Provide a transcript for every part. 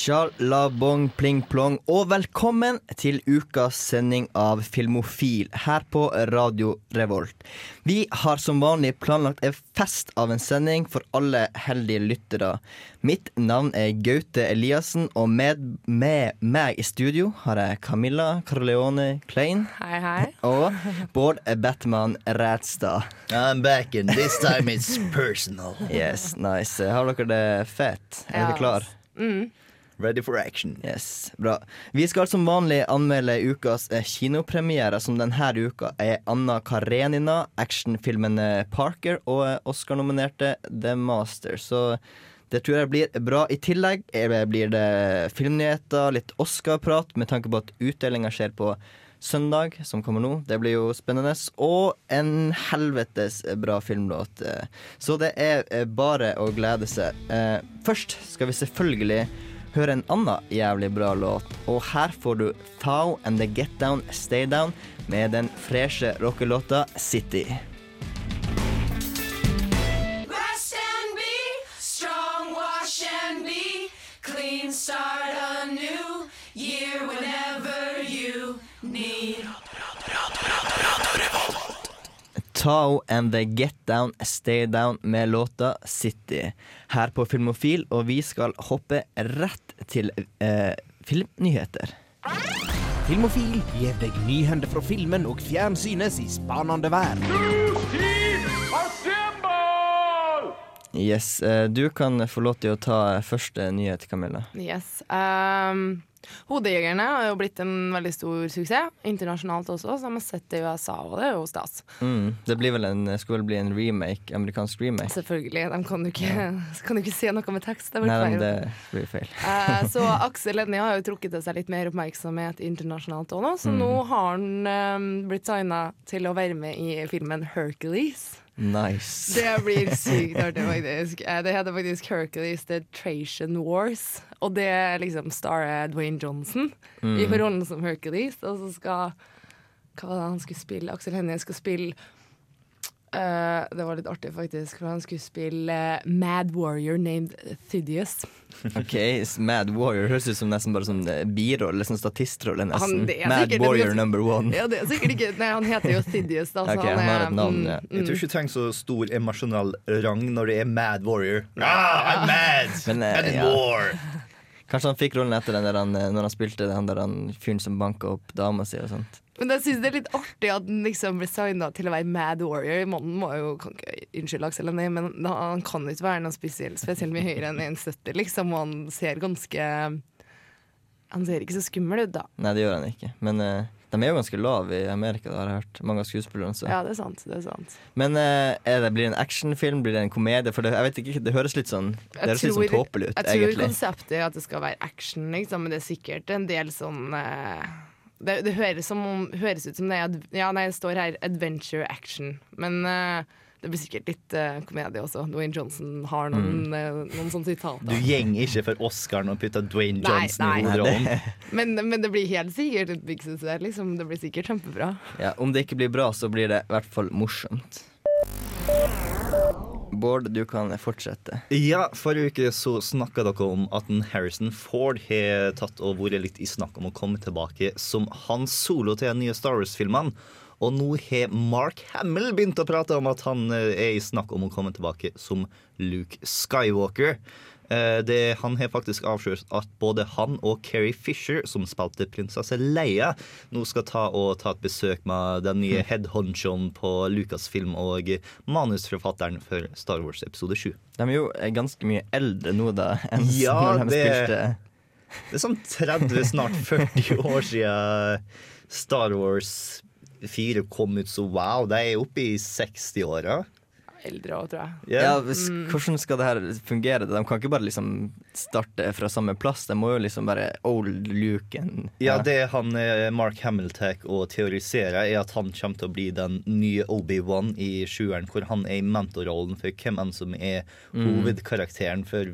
Sjalabong pling plong, og velkommen til ukas sending av Filmofil her på Radio Revolt. Vi har som vanlig planlagt en fest av en sending for alle heldige lyttere. Mitt navn er Gaute Eliassen, og med, med meg i studio har jeg Camilla Carleone Klein Hei, hei. og Bård Batman Rætstad. I'm back and this time it's personal. Yes, nice. Har dere det fett? Er Ja, dere klar? Ready for action. Yes, bra. Vi skal som vanlig anmelde ukas eh, kinopremiere, som denne uka er Anna Karenina, actionfilmen eh, Parker og eh, Oscar-nominerte The Master. Så det tror jeg blir bra. I tillegg blir det filmnyheter, litt Oscar-prat, med tanke på at utdelinga skjer på søndag, som kommer nå. Det blir jo spennende. Og en helvetes bra filmlåt. Så det er bare å glede seg. Først skal vi selvfølgelig høre en annen jævlig bra låt. Og her får du Thou and The Get Down Stay Down med den freshe rockelåta City. Start a new year whenever you need. Tao and The Get Down Stay Down med låta City. Her på Filmofil, og vi skal hoppe rett til eh, filmnyheter. Filmofil gir deg nyhender fra filmen og fjernsynets i spanende verden. Yes, eh, du kan få lov til å ta første nyhet, Camilla. Yes. Um, Hodejegerne har jo blitt en veldig stor suksess, internasjonalt også, så de har sett det i USA, og det er jo stas. Mm, det blir vel en, skulle vel bli en remake, amerikansk remake. Selvfølgelig. De kan jo ikke, kan jo ikke se noe med tekst. Det Nei, feil. det blir feil. Eh, så Aksel Hennie har jo trukket til seg litt mer oppmerksomhet internasjonalt òg nå, så Mm. nå har han um, blitt signa til å være med i filmen Hercules. Nice. Det blir sykt artig, faktisk. Eh, Det heter faktisk Hercules The Tration Wars. Og det er liksom starer Dwayne Johnson i rollen som Hercules. Og så skal Hva var det han skulle spille? Aksel Hennie skal spille Uh, Det var litt artig, faktisk. For han skulle spille uh, Mad Warrior named Thydius. Ok, Mad Warrior høres ut som nesten bare sånn eh, birolle, sånn statistrolle nesten. Han- Mad sikkert Warrior number one. Ja, det er sikkert ikke Nei, han heter jo Thydius, da. så Ok, han har et navn, ja. mm, Jeg tror ikke du trenger så stor emosjonell rang når det er Mad Warrior. Ah, I'm mad! Men, uh, I'm in ja. war! Kanskje han fikk rollen etter den der han, eh, når han spilte den der han fyren som banka opp dama si og sånt. Men jeg synes det er litt artig at han liksom ble signa til å være Mad Warrior. Mannen må jo Unnskyld, Aksel Hennie, men han kan jo ikke være noe spesielt, spesielt mye høyere enn 1,70, liksom. Og han ser ganske Han ser ikke så skummel ut, da. Nei, det gjør han ikke. Men eh, de er jo ganske lave i Amerika, det har jeg hørt. Mange av skuespillerne. Så. Ja, det er sant. det er sant Men eh, det, blir det en actionfilm? Blir det en komedie? For det, jeg vet ikke, det høres litt sånn Det høres litt sånn tåpelig ut, jeg tror konseptet er at det skal være action, liksom, men det er sikkert en del sånn eh, det, det høres, som om, høres ut som det er Ja, nei, det står her 'adventure action', men eh, det blir sikkert litt uh, komedie også. Dwayne Johnson har noen, Mm. uh, noen sånne sitater. Du gjenger ikke for Oscaren og putter Dwayne Nei, Johnson nei. i hovedrollen. Men, men det blir helt sikkert et big success. Liksom. Det blir sikkert kjempebra. Ja, om det ikke blir bra, så blir det i hvert fall morsomt. Bård, du kan fortsette. Ja, Forrige uke så snakka dere om at en Harrison Ford har tatt og vært litt i snakk om å komme tilbake som hans solo til de nye Star Wars-filmene. Og nå har Mark Hamill begynt å prate om at han eh, er i snakk om å komme tilbake som Luke Skywalker. Eh, Det, han har faktisk avslørt at både han og Carrie Fisher, som spilte prinsesse Leia, nå skal ta, og ta et besøk med den nye headhonchoen på Lucasfilm og manusforfatteren for Star Wars episode 7. De er jo ganske mye eldre nå, da, enn Ja, når de det- spilte Det er sånn 30, snart 40 år siden Star Wars 4 kom ut, så wow, de er oppe i 60-åra. Eldre òg, tror jeg. Ja. Ja, hvis, Hvordan skal det her fungere? De kan ikke bare liksom starte fra samme plass. De må jo liksom være old Luken. Ja, det han eh, Mark Hamill tar og teoriserer, er at han kommer til å bli den nye Obi-Wan i sjueren, hvor han er i mentorrollen for hvem enn som er hovedkarakteren. For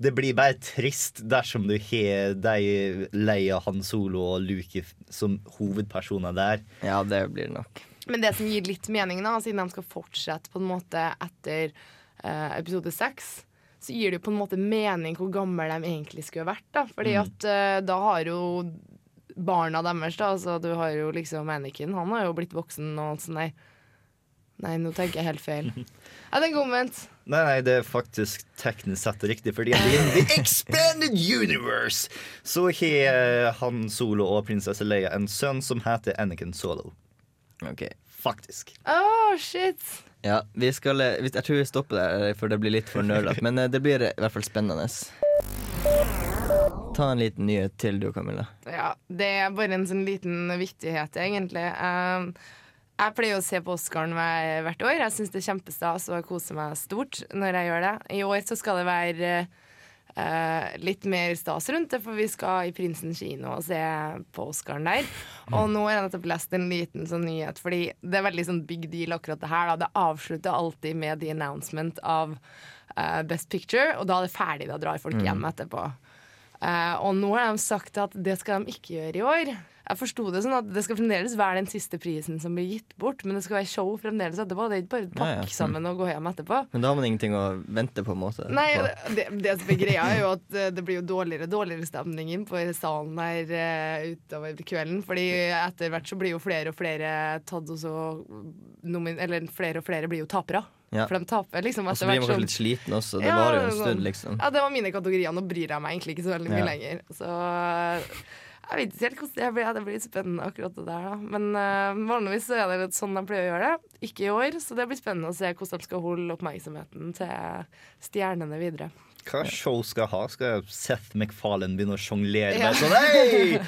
det blir bare trist dersom du har de Leia, Han Solo og Luke som hovedpersoner der. Ja, det blir det nok. Men det som gir litt mening, da, siden de skal fortsette på en måte etter uh, episode seks, så gir det jo på en måte mening hvor gamle de egentlig skulle vært. da Fordi at uh, da har jo barna deres, da altså du har jo liksom Anakin, han har jo blitt voksen og alt sånt der. Nei, nå tenker jeg helt feil. Jeg tenker omvendt. Nei, nei, det er faktisk teknisk sett riktig, fordi i The Expanded Universe så har eh, Han Solo og prinsesse Leia en sønn som heter Anakin Solo. Ok. Faktisk. Oh, shit! Ja, vi skal, eh, jeg tror vi stopper der, eh, for det blir litt for nølete. Men eh, det blir i hvert fall spennende. Ta en liten nyhet til du, Camilla. Ja, det er bare en sånn liten vittighet, egentlig. Um, jeg pleier å se på Oscaren hvert år. Jeg syns det er kjempestas, og jeg koser meg stort når jeg gjør det. I år så skal det være eh, litt mer stas rundt det, for vi skal i Prinsen kino og se på Oscaren der. Og nå har jeg nettopp lest en liten sånn nyhet, fordi det er veldig sånn big deal akkurat det her. Da. Det avslutter alltid med the announcement av uh, Best Picture, og da er det ferdig. Da drar folk hjem etterpå. Eh, og nå har de sagt at det skal de ikke gjøre i år. Jeg forsto det sånn at det skal fremdeles være den siste prisen som blir gitt bort, men det skal være show fremdeles etterpå. Det er ikke bare å Ja, ja. sammen og gå hjem etterpå. Men da har man ingenting å vente på, en måte. Nei, det, det som er greia er jo at eh, det blir jo dårligere og dårligere stemning inn på salen her uh, utover kvelden. Fordi etter hvert så blir jo flere og flere tatt også Eller flere og flere blir jo tapere. Ja. For de taper liksom Og så blir man kanskje sånn litt sliten også. Det Ja, varer jo en stund, liksom. Ja, det var mine kategorier. Nå bryr jeg meg egentlig ikke så veldig mye Ja. lenger. Så jeg vet ikke helt hvordan det blir. Det blir litt spennende akkurat det der, da. Men uh, vanligvis så er det litt sånn de pleier å gjøre det. Ikke i år, så det blir spennende å se hvordan de skal holde oppmerksomheten til stjernene videre. Hva show skal jeg ha? Skal Seth MacFarlane begynne å sjonglere? Ja. Sånn, Hei!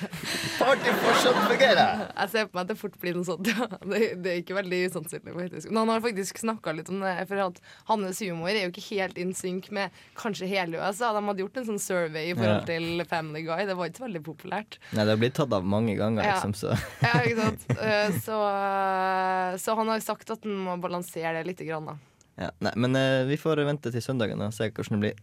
Party fortsatt fungerer! Jeg ser på meg at det fort blir noe sånt. Ja. Det, det er ikke veldig usannsynlig. faktisk Men han har faktisk snakka litt om det. For at hans humor er jo ikke helt in sync med kanskje hele USA. De hadde gjort en sånn survey i forhold til Family Guy. Det var ikke så veldig populært. Nei, det har blitt tatt av mange ganger, Ja. liksom, så Ja, ikke sant? Eh, Så, eh, så han har sagt at han må balansere det litt. Grann, da. ja. Nei, men eh, vi får vente til søndagen og se hvordan det blir.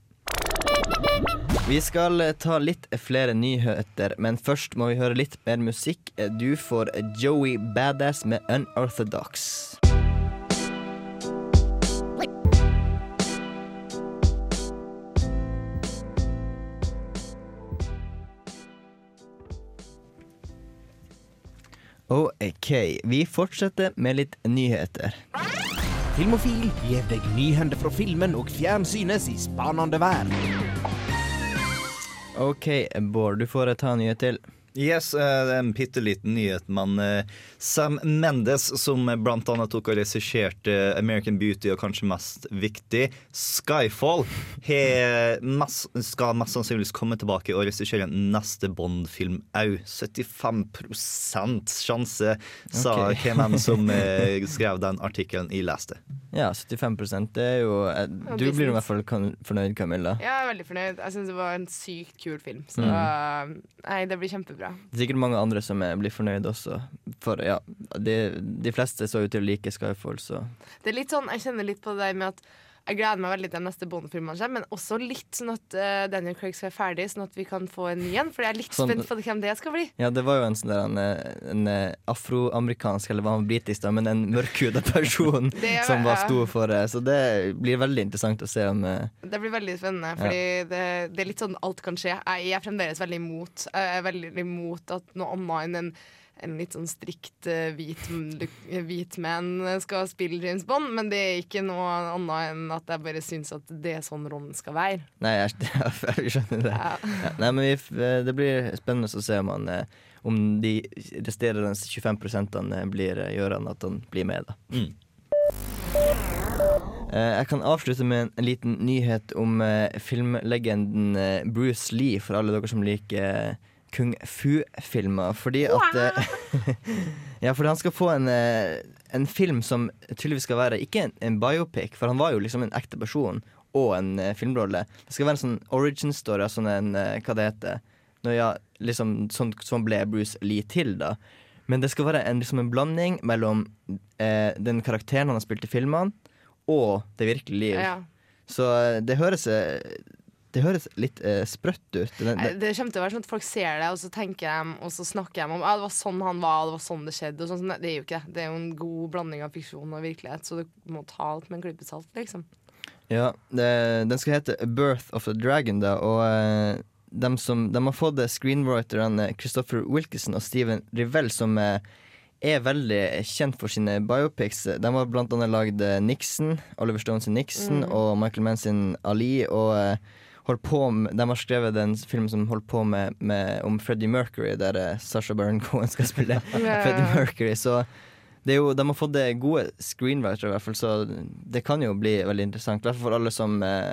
Vi skal eh, ta litt flere nyheter, men først må vi høre litt mer musikk. Eh, Du får Joey Badass med Unorthodox. OK, vi fortsetter med litt nyheter. Filmofil gir deg nyhender fra filmen og fjernsynets i spanende verden. OK, Bård, du får ta en nyhet til. Yes, eh, en bitte liten nyhet, men eh, Sam Mendes, som annet tok og regisserte American Beauty og kanskje mest viktig, Skyfall, he, mest, skal mest sannsynligvis komme tilbake og regissere neste Bond-film òg. 75% sjanse, sa okay. hvem som eh, skrev den artikkelen jeg leste. Ja, 75 det er jo Du blir i hvert fall fornøyd, Camilla. Jeg er veldig fornøyd. Jeg syns det var en sykt kul film. Så Mm. nei, det blir kjempebra. Det er sikkert mange andre som er, blir fornøyd også. For ja, de, de fleste så ut til å like Skyfall, så Det er litt sånn, Jeg kjenner litt på det der med at jeg gleder meg veldig til den neste Bond-filmene kommer, men også litt sånn at uh, Daniel Craig skal være ferdig, sånn at vi kan få en ny en. For jeg er litt Sånn- spent på hvem det skal bli. Ja, det var jo en sånn der en, en eh, afroamerikansk, eller var han britisk, da, men en mørkhuda person er- som var sto stor for det. Så det blir veldig interessant å se om uh, Det blir veldig spennende, fordi det, det er litt sånn alt kan skje. Jeg er fremdeles veldig imot Jeg er veldig imot at noe annet enn en, en litt sånn strikt uh, hvit, hvit man skal spille James Bond, men det er ikke noe annet enn at jeg bare syns at det er sånn rollen skal være. Nei, jeg, jeg skjønner det. Ja. Ja, nei, men vi, eh, det blir spennende å se om, han, eh, om de resterende 25 blir, eh, gjør han at han blir med, da. Mm. Eh, Jeg kan avslutte med en liten nyhet om eh, filmlegenden eh, Bruce Lee, for alle dere som liker eh, kung fu-filmer. Fordi at eh, Ja, fordi han skal få en, eh, en film som tydeligvis skal være ikke en, en biopic, for han var jo liksom en ekte person og en eh, filmrolle. Det skal være en sånn origin story sånn en Hva det heter Nå, ja, liksom, sånn, sånn ble Bruce Lee til, da. Men det skal være en, liksom en blanding mellom eh, den karakteren han har spilt i filmene, og det virkelige liv. Ja. Så eh, det høres Det høres litt eh, sprøtt ut. Nei, den, Det kommer til å være sånn at folk ser det, og så tenker de, og så snakker de om ja, det var sånn han var, det var sånn det skjedde. Sånn, Nei, det er jo ikke det. Det er jo en god blanding av fiksjon og virkelighet, så du må ta alt med en klype salt, liksom. ja, det, den skal hete 'Birth of the Dragon', da, og eh, de, som, de har fått screenwriterne Christopher Wilkinson og Steven Rivell, som eh, er veldig kjent for sine biopics. De har blant annet lagd eh, Nixon, Oliver Stone sin Nixon, og Michael Mann sin Ali. Og eh, holdt på med, de har skrevet en film som holdt på med, med om Freddie Mercury, der eh, Sasha Baron Cohen skal spille Freddie Mercury. Så det jo, de har fått det gode screenwriter, i hvert fall, så det kan jo bli veldig interessant. I hvert fall for alle som, eh,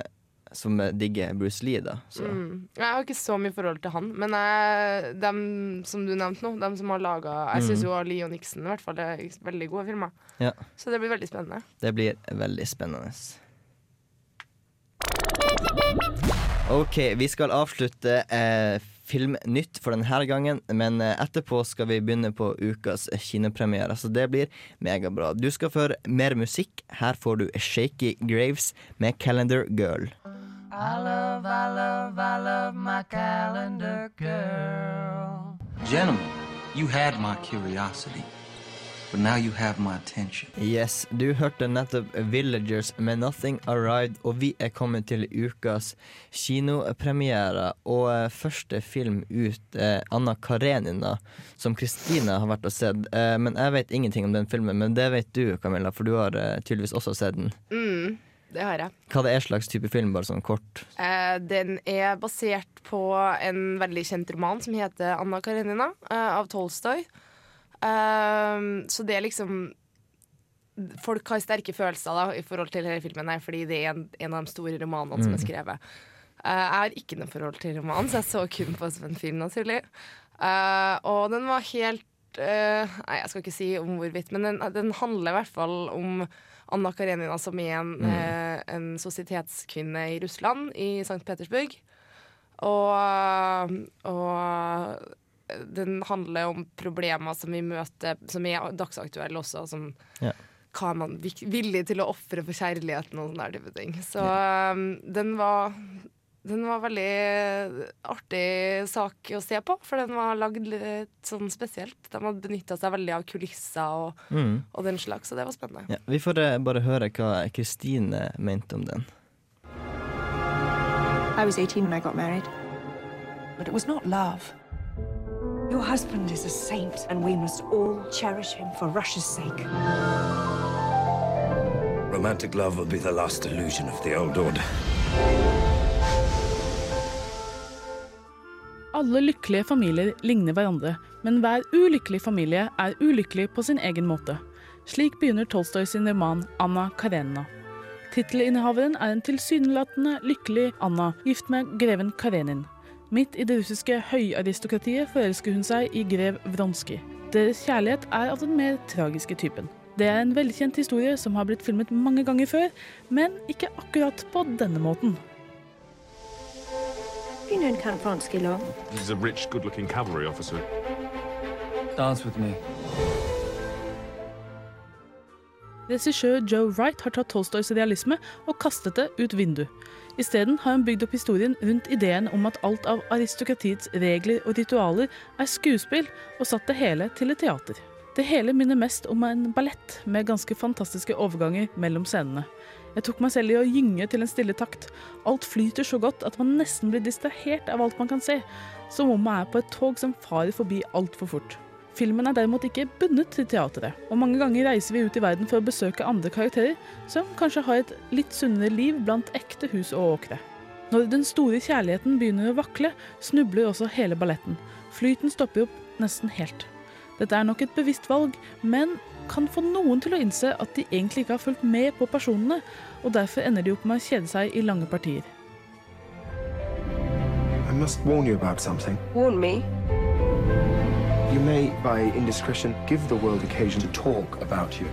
som eh, digger Bruce Lee. da så. Mm. Jeg har ikke så mye forhold til han, men jeg, dem som du nevnte nå, dem som har laga Jeg syns jo Ali og Nixon i hvert fall er veldig gode filmer. Ja. Så det blir veldig spennende. Det blir veldig spennende. OK, vi skal avslutte eh, Filmnytt for denne gangen, men eh, etterpå skal vi begynne på ukas kinopremiere, så det blir megabra. Du skal få mer musikk. Her får du Shaky Graves med Calendar Girl. I love, I love, I love my 'Calendar Girl'. Gentlemen, you had my curiosity, but now you have my attention. Yes, du hørte nettopp Villagers med 'Nothing Arrived', og vi er kommet til ukas kinopremiere. Og eh, første film ut er Anna Karenina, som Kristine har vært og sett. Eh, men jeg vet ingenting om den filmen, men det vet du, Camilla, for du har tydeligvis også sett den. Mm, det har jeg. Hva det er slags type film, bare sånn kort? Eh, den er basert på en veldig kjent roman som heter 'Anna Karenina' eh, av Tolstoy. Eh, så det er liksom Folk har sterke følelser da i forhold til denne filmen, her, fordi det er en, en av de store romanene som er skrevet. Uh, jeg har ikke noe forhold til romanen, så jeg så kun på som en film, naturlig. Uh, og den var helt eh, Nei, jeg skal ikke si om hvorvidt, men den, den handler i hvert fall om Anna Karenina, som er en, eh, en sosietetskvinne i Russland, i St. Petersburg. Og, og den handler om problemer som vi møter, som er dagsaktuelle også. Som Ja. hva er man villig til å ofre for kjærligheten og sånne type ting. Så ja. den var den var veldig artig sak å se på, for den var lagd litt sånn spesielt. De hadde benytta seg veldig av kulisser og, Mm. og den slags, så det var spennende. Ja, vi får eh, bare høre hva Kristine mente om den. I was 18 when I got married. But it was not love. Your husband is a saint, and we must all cherish him for Russia's sake. Romantic love will be the last illusion of the old order. Alle lykkelige familier ligner hverandre, men hver ulykkelig familie er ulykkelig på sin egen måte. Slik begynner Tolstoy sin roman 'Anna Karenina'. Tittelinnehaveren er en tilsynelatende lykkelig Anna, gift med greven Karenin. Midt i det russiske høyaristokratiet forelsker hun seg i grev Vronskij. Deres kjærlighet er av den mer tragiske typen. Det er en velkjent historie som har blitt filmet mange ganger før, men ikke akkurat på denne måten. You known Count Vronsky long? He's a rich, good-looking cavalry officer. Dance with me. Regissør Joe Wright har tatt Tolstoys idealisme og kastet det ut vinduet. Isteden har han bygd opp historien rundt ideen om at alt av aristokratiets regler og ritualer er skuespill, og satt det hele til et teater. Det hele minner mest om en ballett med ganske fantastiske overganger mellom scenene. Jeg tok meg selv i å gynge til en stille takt. Alt flyter så godt at man nesten blir distrahert av alt man kan se, som om man er på et tog som farer forbi altfor fort. Filmen er derimot ikke bundet til teatret, og mange ganger reiser vi ut i verden for å besøke andre karakterer, som kanskje har et litt sunnere liv blant ekte hus og åkre. Når den store kjærligheten begynner å vakle, snubler også hele balletten. Flyten stopper opp nesten helt. Dette er nok et bevisst valg, men kan få noen til å innse at de egentlig ikke har fulgt med på personene, og derfor ender de opp med å kjede seg i lange partier. I must warn you about something. Warn me. You may, by indiscretion, give the world occasion to talk about you.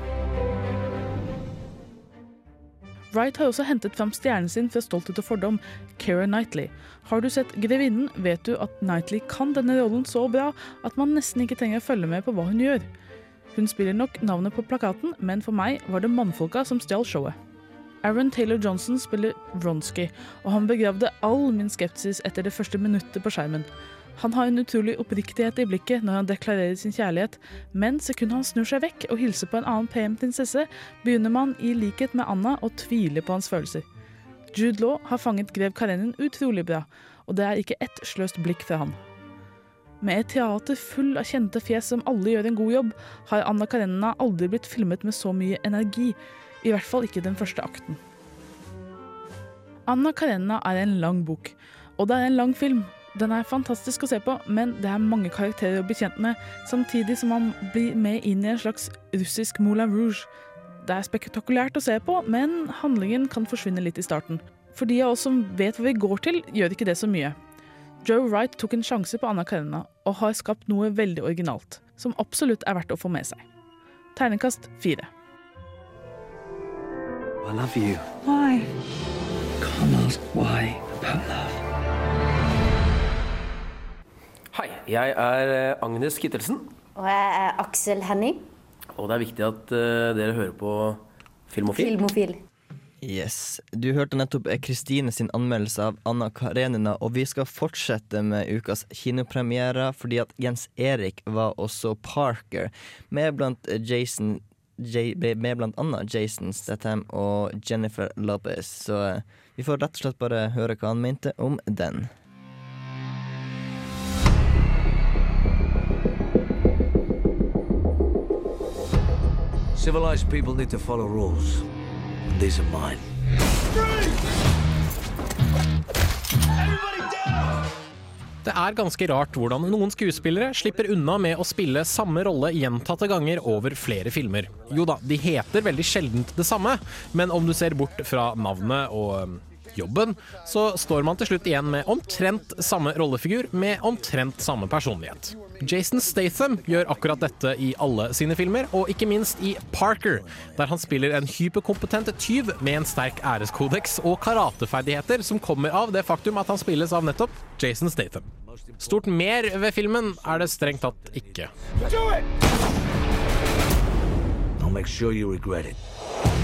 Wright har også hentet fram stjernen sin fra Stolthet og fordom, Keira Knightley. Har du sett Grevinnen, vet du at Knightley kan denne rollen så bra at man nesten ikke trenger å følge med på hva hun gjør. Hun spiller nok navnet på plakaten, men for meg var det mannfolka som stjal showet. Aaron Taylor Johnson spiller Vronsky, og han begravde all min skepsis etter det første minuttet på skjermen. Han har en utrolig oppriktighet i blikket når han deklarerer sin kjærlighet, men sekundet han snur seg vekk og hilser på en annen pen prinsesse, begynner man i likhet med Anna å tvile på hans følelser. Jude Law har fanget grev Karenin utrolig bra, og det er ikke ett sløst blikk fra han. Med et teater full av kjente fjes som alle gjør en god jobb, har Anna Karenina aldri blitt filmet med så mye energi, i hvert fall ikke den første akten. Anna Karenina er en lang bok, og det er en lang film. Den er fantastisk å se på, men det er mange karakterer å bli kjent med, samtidig som man blir med inn i en slags russisk Moulin Rouge. Det er spektakulært å se på, men handlingen kan forsvinne litt i starten. For de av oss som vet hva vi går til, gjør ikke det så mye. Joe Wright tok en sjanse på Anna Karenina og har skapt noe veldig originalt, som absolutt er verdt å få med seg. Tegnekast fire. I love you. Why? Can't ask why about love. Jeg er eh, Agnes Kittelsen, Og jeg er Aksel Henning. og det er viktig at eh, dere hører på Filmofil. Filmofil. Yes. Du hørte nettopp Kristine sin anmeldelse av Anna Karenina, og vi skal fortsette med ukas kinopremierer, fordi at Jens Erik var også Parker, med blant Jason J med blant annet Jason Statham og Jennifer Lopez. Så eh, vi får rett og slett bare høre hva han mente om den. Civilized people need to follow rules. And these are mine. Det er ganske rart hvordan noen skuespillere slipper unna med å spille samme rolle gjentatte ganger over flere filmer. Jo da, de heter veldig sjeldent det samme, men om du ser bort fra navnet og jobben, så står man til slutt igjen med omtrent samme rollefigur med omtrent samme personlighet. Jason Statham gjør akkurat dette i alle sine filmer, og ikke minst i Parker, der han spiller en hyperkompetent tyv med en sterk æreskodeks og karateferdigheter som kommer av det faktum at han spilles av nettopp Jason Statham. Stort mer ved filmen er det strengt tatt ikke. Make sure you regret it.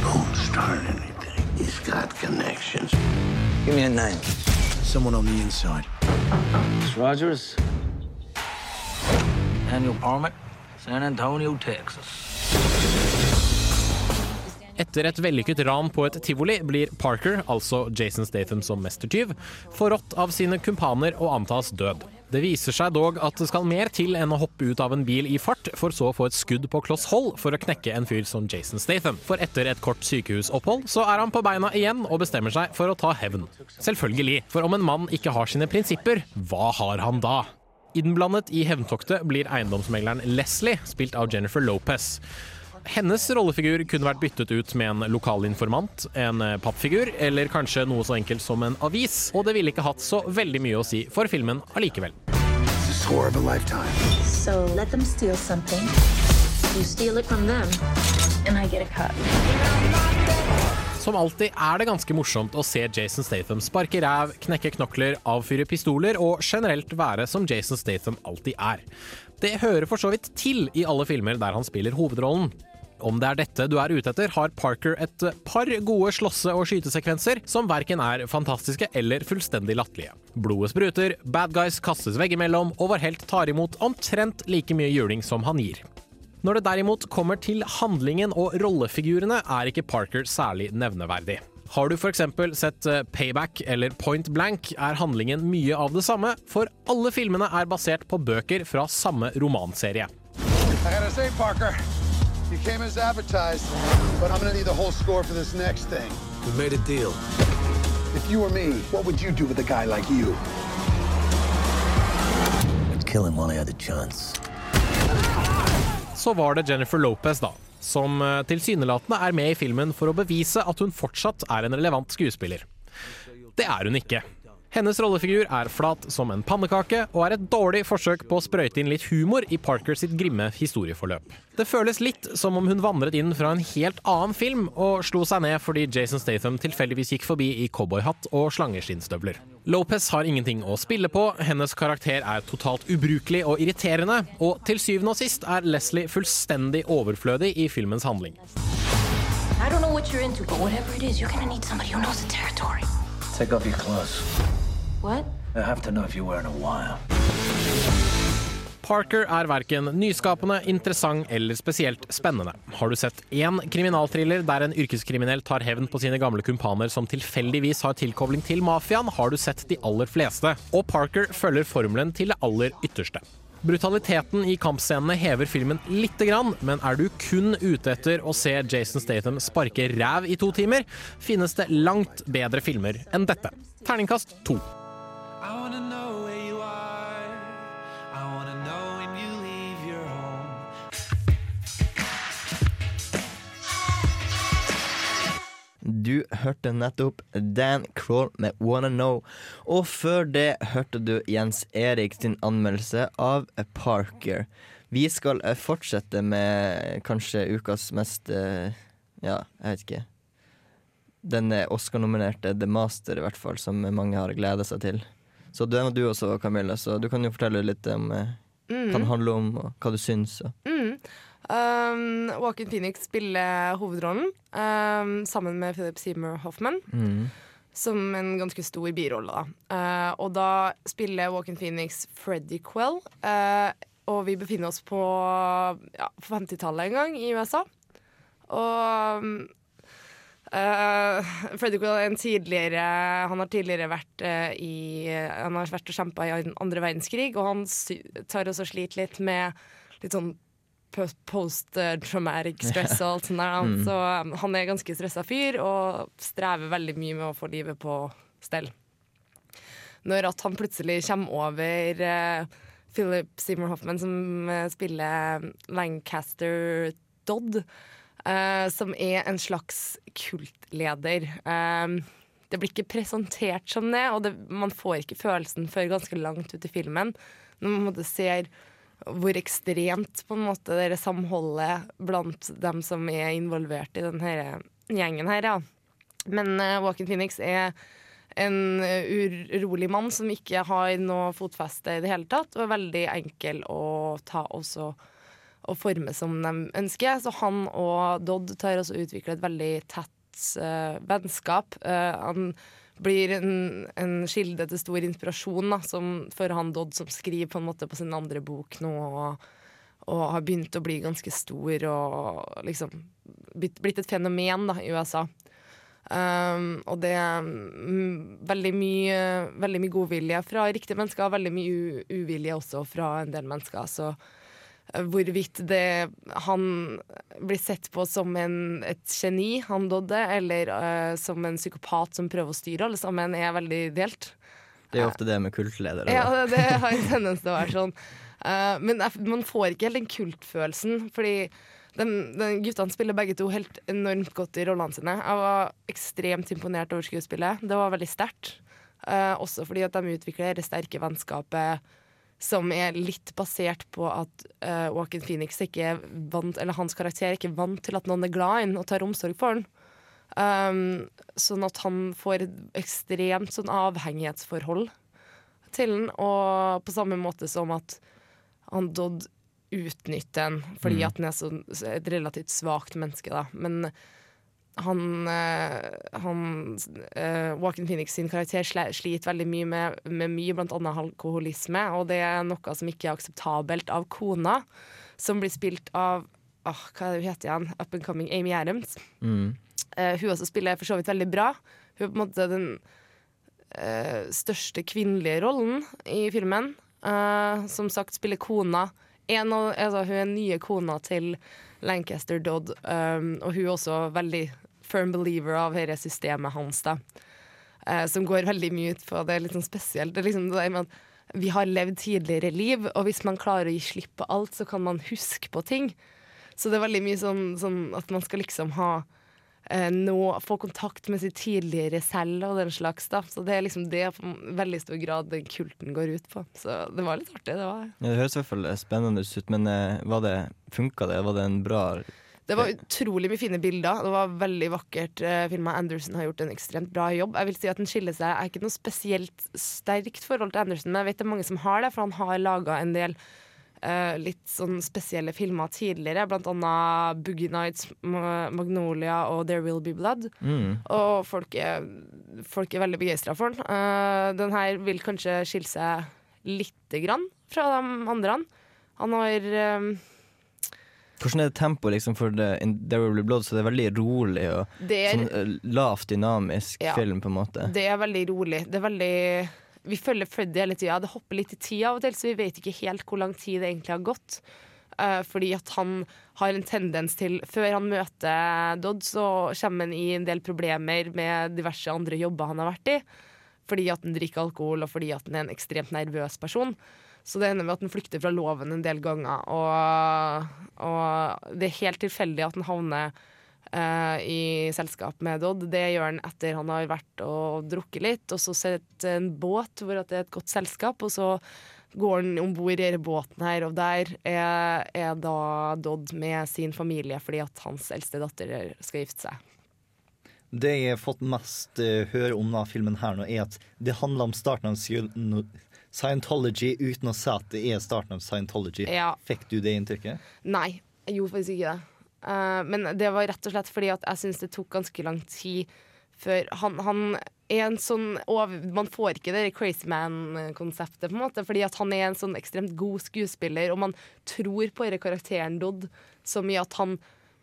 Don't start anything. He's got connections. Give me a name. Someone on the inside. It's Rogers. Annual Parmet, San Antonio, Texas. Etter et vellykket ran på et tivoli blir Parker, altså Jason Statham som mestertyv, forrådt av sine kumpaner og antas død. Det viser seg dog at det skal mer til enn å hoppe ut av en bil i fart, for så å få et skudd på kloss hold for å knekke en fyr som Jason Statham. For etter et kort sykehusopphold så er han på beina igjen og bestemmer seg for å ta hevn. Selvfølgelig, for om en mann ikke har sine prinsipper, hva har han da? Innblandet i hevntoktet blir eiendomsmegleren Leslie, spilt av Jennifer Lopez. Hennes rollefigur kunne vært byttet ut med en lokal informant, en eh, pappfigur, eller kanskje noe så enkelt som en avis, og det ville ikke hatt så veldig mye å si for filmen allikevel. So let them steal something. You steal it from them, and I get a cut. Som alltid er det ganske morsomt å se Jason Statham sparke ræv, knekke knokler, avfyre pistoler og generelt være som Jason Statham alltid er. Det hører for så vidt til i alle filmer der han spiller hovedrollen. Om det er dette du er ute etter, har Parker et par gode slåsse- og skytesekvenser som verken er fantastiske eller fullstendig latterlige. Blodet spruter, bad guys kastes veggimellom, og vår helt tar imot omtrent like mye juling som han gir. Når det derimot kommer til handlingen og rollefigurene, er ikke Parker særlig nevneverdig. Har du f.eks. sett eh, Payback eller Point Blank, er handlingen mye av det samme, for alle filmene er basert på bøker fra samme romanserie. Say, Parker, me, like kill him while he had the chance. Så var det Jennifer Lopez, da. Som eh, tilsynelatende er med i filmen for å bevise at hun fortsatt er en relevant skuespiller. Det er hun ikke. Hennes rollefigur er flat som en pannekake, og er et dårlig forsøk på å sprøyte inn litt humor i Parker sitt grimme historieforløp. Det føles litt som om hun vandret inn fra en helt annen film og slo seg ned fordi Jason Statham tilfeldigvis gikk forbi i cowboyhatt og slangeskinnstøvler. Lopez har ingenting å spille på, hennes karakter er totalt ubrukelig og irriterende, og til syvende og sist er Leslie fullstendig overflødig i filmens handling. I don't know what you're into, but whatever it is, you're gonna need somebody who knows the territory. Take off your clothes. What? I have to know if you're wearing a while. Parker er verken nyskapende, interessant eller spesielt spennende. Har du sett én kriminalthriller der en yrkeskriminell tar hevn på sine gamle kumpaner som tilfeldigvis har tilkobling til mafiaen, har du sett de aller fleste. Og Parker følger formelen til det aller ytterste. Brutaliteten i kampscenene hever filmen lite grann, men er du kun ute etter å se Jason Statham sparke ræv i to timer, finnes det langt bedre filmer enn dette. Terningkast to. I wanna know where you are. I wanna know when you leave your home. Du hørte nettopp Dan Crawl med Wanna Know. Og før det hørte du Jens Erik sin anmeldelse av Parker. Vi skal eh, fortsette med kanskje ukas mest eh, Ja, jeg vet ikke. Den eh, Oscar-nominerte The Master, i hvert fall, som mange har gleda seg til. Så den var du også, Camilla, så du kan jo fortelle litt om eh, Mm. hva den handler om, og hva du syns. Og. Mm. Um, Joaquin Phoenix spiller hovedrollen um, sammen med Philip Seymour Hoffman. Mm. Som en ganske stor birolle. Da. Uh, og da spiller Joaquin Phoenix Freddy Quell. Uh, og vi befinner oss på, ja, 50-tallet en gang i USA. Og um, eh, Freddy Quell er en tidligere Han har tidligere vært uh, i Han har vært og kjempa i andre verdenskrig, og han tar også sliter litt med litt sånn post- post-traumatic stress og alt sånt der. Mm. Så um, han er ganske stressa fyr og strever veldig mye med å få livet på stell. Når at han plutselig kommer over uh, Philip Seymour Hoffman, som spiller Lancaster Dodd, eh, som er en slags kultleder. Eh, det blir ikke presentert som det, og det, man får ikke følelsen før ganske langt ut i filmen. Når man måte ser hvor ekstremt på en måte det samholdet blant dem som er involvert i denne gjengen her. Ja. Men uh, Walken Phoenix er en uh, urolig mann som ikke har noe fotfeste i det hele tatt, og er veldig enkel å ta også og forme som de ønsker. Så han og Dodd tar også og utvikler et veldig tett uh, vennskap. Uh, han blir en, en kilde til stor inspirasjon da, som, for han Dodd, som skriver på en måte på sin andre bok nå. Og, og har begynt å bli ganske stor og liksom blitt, et fenomen da, i USA. Um, og det er mm, veldig mye, veldig mye godvilje fra riktige mennesker, veldig mye uvilje også fra en del mennesker. Så hvorvidt det han blir sett på som en, et geni, han Dodde, eller uh, som en psykopat som prøver å styre alle sammen, er veldig delt. Det er jo ofte det med kultledere. Ja, det har en tendens til å være sånn. Uh, men man får ikke helt den kultfølelsen, fordi den, den guttene spiller begge to helt enormt godt i rollene sine. Jeg var ekstremt imponert over skuespillet. Det var veldig sterkt. Uh, også fordi at de utvikler det sterke vennskapet som er litt basert på at uh, Walken Phoenix ikke er vant, eller hans karakter er ikke vant til at noen er glad i ham og tar omsorg for ham. Um, sånn at han får et ekstremt sånn avhengighetsforhold til den, og på samme måte som at han Dodd utnytter den fordi Mm. at han er så, så et relativt svakt menneske, da. Men han, eh, han uh, Walken Phoenix sin karakter sliter veldig mye med, med mye, annet alkoholisme, og det er noe som ikke er akseptabelt av kona, som blir spilt av oh, hva er det hun heter igjen? Up and coming Amy Adams. Mm. Uh, hun også spiller for så vidt veldig bra. Hun er på en måte den uh, største kvinnelige rollen i filmen. Eh, som sagt spiller kona. En av, altså, hun er nye kona til Lancaster Dodd, um, og hun er også veldig firm believer av dette systemet hans. da. Eh, som går veldig mye ut på Det litt sånn spesielt. Det er liksom det med at vi har levd tidligere liv, og hvis man klarer å gi slipp på alt, så kan man huske på ting. Så det er veldig mye sånn, sånn at man skal liksom ha eh, nå få kontakt med sitt tidligere selv og den slags. da Så det er liksom det i veldig stor grad den kulten går ut på. Så det var litt artig. Det var Ja, det høres i hvert fall spennende ut, men eh, var det, funka det? Var det en bra Det var utrolig mye fine bilder. Det var veldig vakkert uh, filma. Anderson har gjort en ekstremt bra jobb. Jeg vil si at den skiller seg Jeg er ikke noe spesielt sterkt forhold til Anderson, men jeg vet det er mange som har det, for han har laga en del uh, litt sånn spesielle filmer tidligere, blant annet Boogie Nights, Magnolia og There Will Be Blood. Mm. Og folk er, folk er veldig begeistra for den. Uh, den her vil kanskje skille seg lite grann fra de andre. Han har eh, Hvordan er det tempoet liksom, for The, There Will Be Blood? Så det er veldig rolig og er- sånn eh, lavt dynamisk Ja. film, på en måte. Det er veldig rolig. Det er veldig Vi følger Freddy hele tida. Det hopper litt i tid av og til, så vi vet ikke helt hvor lang tid det egentlig har gått. Uh, fordi at han har en tendens til Før han møter Dodd, så kommer han i en del problemer med diverse andre jobber han har vært i. Fordi at han drikker alkohol, og fordi at han er en ekstremt nervøs person. Så det ender med at han flykter fra loven en del ganger. Og, og det er helt tilfeldig at han havner eh, i selskap med Dodd. Det gjør han etter han har vært og drukket litt, og så sett en båt hvor det er et godt selskap, og så går han om bord i båten her, og der er, er da Dodd med sin familie fordi at hans eldste datter skal gifte seg. Det jeg har fått mest eh, høre om denne filmen her nå, er at det handler om starten av no- Scientology uten å si at det er starten av Scientology. Ja. Fikk du det inntrykket? Nei, jeg gjorde faktisk ikke det. Uh, men det var rett og slett fordi at jeg syns det tok ganske lang tid før han, han er en sånn over, Man får ikke det Crazy Man-konseptet, på en måte, fordi at han er en sånn ekstremt god skuespiller, og man tror på denne karakteren Dodd så mye at han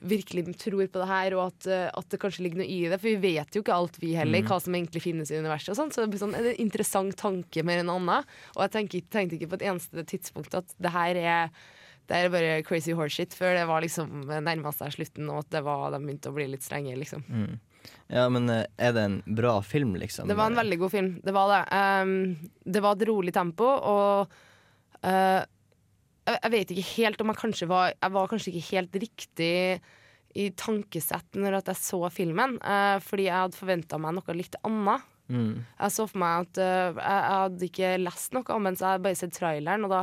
virkelig tror på det her, og at, eh, at det kanskje ligger noe i det. For vi vet jo ikke alt, vi heller, Mm. hva som egentlig finnes i universet. og sånt. Så det blir sånn, det en interessant tanke mer enn annet. Og jeg tenkte, tenkte ikke på et eneste tidspunkt at det her er det er bare crazy horseshit, før det var liksom nærma seg slutten, og at det var, de begynte å bli litt strenge, liksom. Mm. Ja, men eh, er det en bra film, liksom? Det var en veldig god film. Det var det. Um, det var et rolig tempo, og uh, jeg, vet ikke helt om jeg kanskje var Jeg var kanskje ikke helt riktig i tankesett når jeg så filmen, uh, fordi jeg hadde forventa meg noe litt annet. Mm. Jeg så for meg at uh, jeg, jeg hadde ikke lest noe om den, så jeg hadde bare sett traileren, og da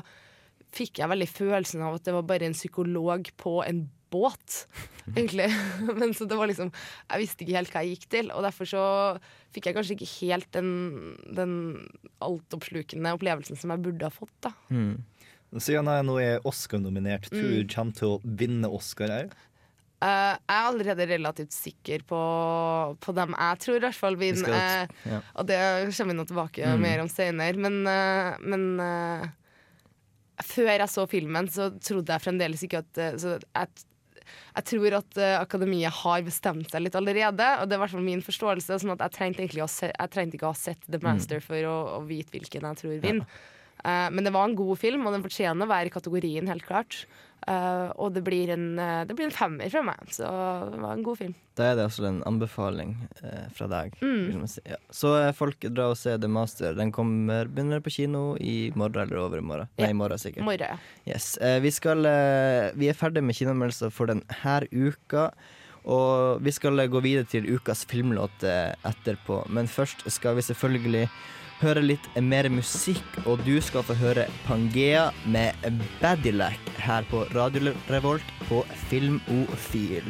fikk jeg veldig følelsen av at det var bare en psykolog på en båt, egentlig. Men så det var liksom Jeg visste ikke helt hva jeg gikk til, og derfor så fikk jeg kanskje ikke helt den, den altoppslukende opplevelsen som jeg burde ha fått, da. Mm. Siden jeg nå er Oscar-nominert, tror du Mm. kommer til å vinne Oscar òg? Uh, jeg er allerede relativt sikker på, på dem jeg tror i hvert fall vinner. Eh, ja. Og det kommer vi nå tilbake Mm. mer om senere. Men, uh, men eh, før jeg så filmen, så trodde jeg fremdeles ikke at eh, så jeg, jeg tror at eh, akademiet har bestemt seg litt allerede, og det er i hvert fall min forståelse. Sånn at jeg trengte se, jeg trengte ikke å ha sett The Master for å, å vite hvilken jeg tror vinner. Eh, men det var en god film, og den fortjener å være i kategorien, helt klart. Eh, og det blir, en, eh, det blir en femmer fra meg, så det var en god film. Da er det altså en anbefaling eh, fra deg. Mm. si. Ja. Så eh, folk dra og se The Master. Den kommer, begynner på kino i morgen eller over i morgen. Nei, i morgen sikkert. Morgen, ja. Yes. Eh, vi, skal, eh, vi er ferdig med kinoanmeldelser for denne uka. Og vi skal eh, gå videre til ukas filmlåt eh, etterpå. Men først skal vi selvfølgelig høre litt mer musikk, og du skal få høre Pangea med Badilac her på Radio Revolt på Filmofil.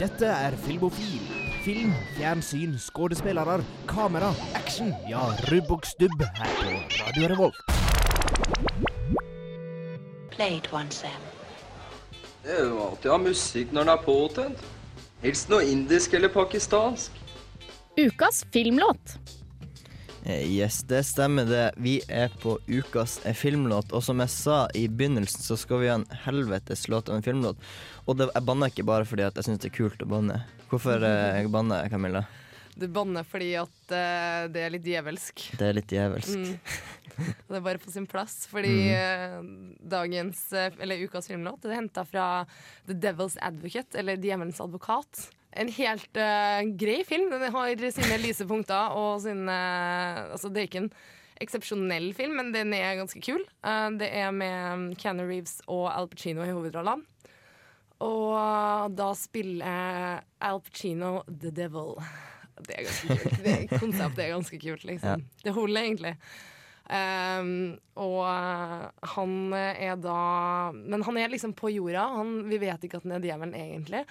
Dette er Filmofil. Film, fjernsyn, skuespillere, kamera, action. Ja, rubb og stubb her på Radio Revolt. Play it once, Sam. Det er jo alltid å ha musikk når den er påtent. Helst noe indisk eller pakistansk. Ukas filmlåt. Eh, Yes, det stemmer det. Vi er på ukas eh, filmlåt, og som jeg sa i begynnelsen, så skal vi ha en helvetes låt av en filmlåt. Og det, jeg banner ikke bare fordi at jeg syns det er kult å banne. Hvorfor eh, banner jeg, Camilla? Du banner fordi at uh, det er litt djevelsk. Det er litt djevelsk. Mm. Det er bare på sin plass, fordi Mm. eh, dagens, eh, eller ukas filmlåt det er henta fra The Devil's Advocate, eller Djevelens advokat. En helt uh, grei film. Den har sine lyse punkter og sine Altså, det er ikke en eksepsjonell film, men den er ganske kul. Uh, det er med Keanu Reeves og Al Pacino i hovedrollene. Og da spiller Al Pacino The Devil. Det er ganske kult. Det konseptet er ganske kult, liksom. Det holder egentlig. Um, og uh, han er da Men han er liksom på jorda. Han, vi vet ikke at han er djevelen egentlig.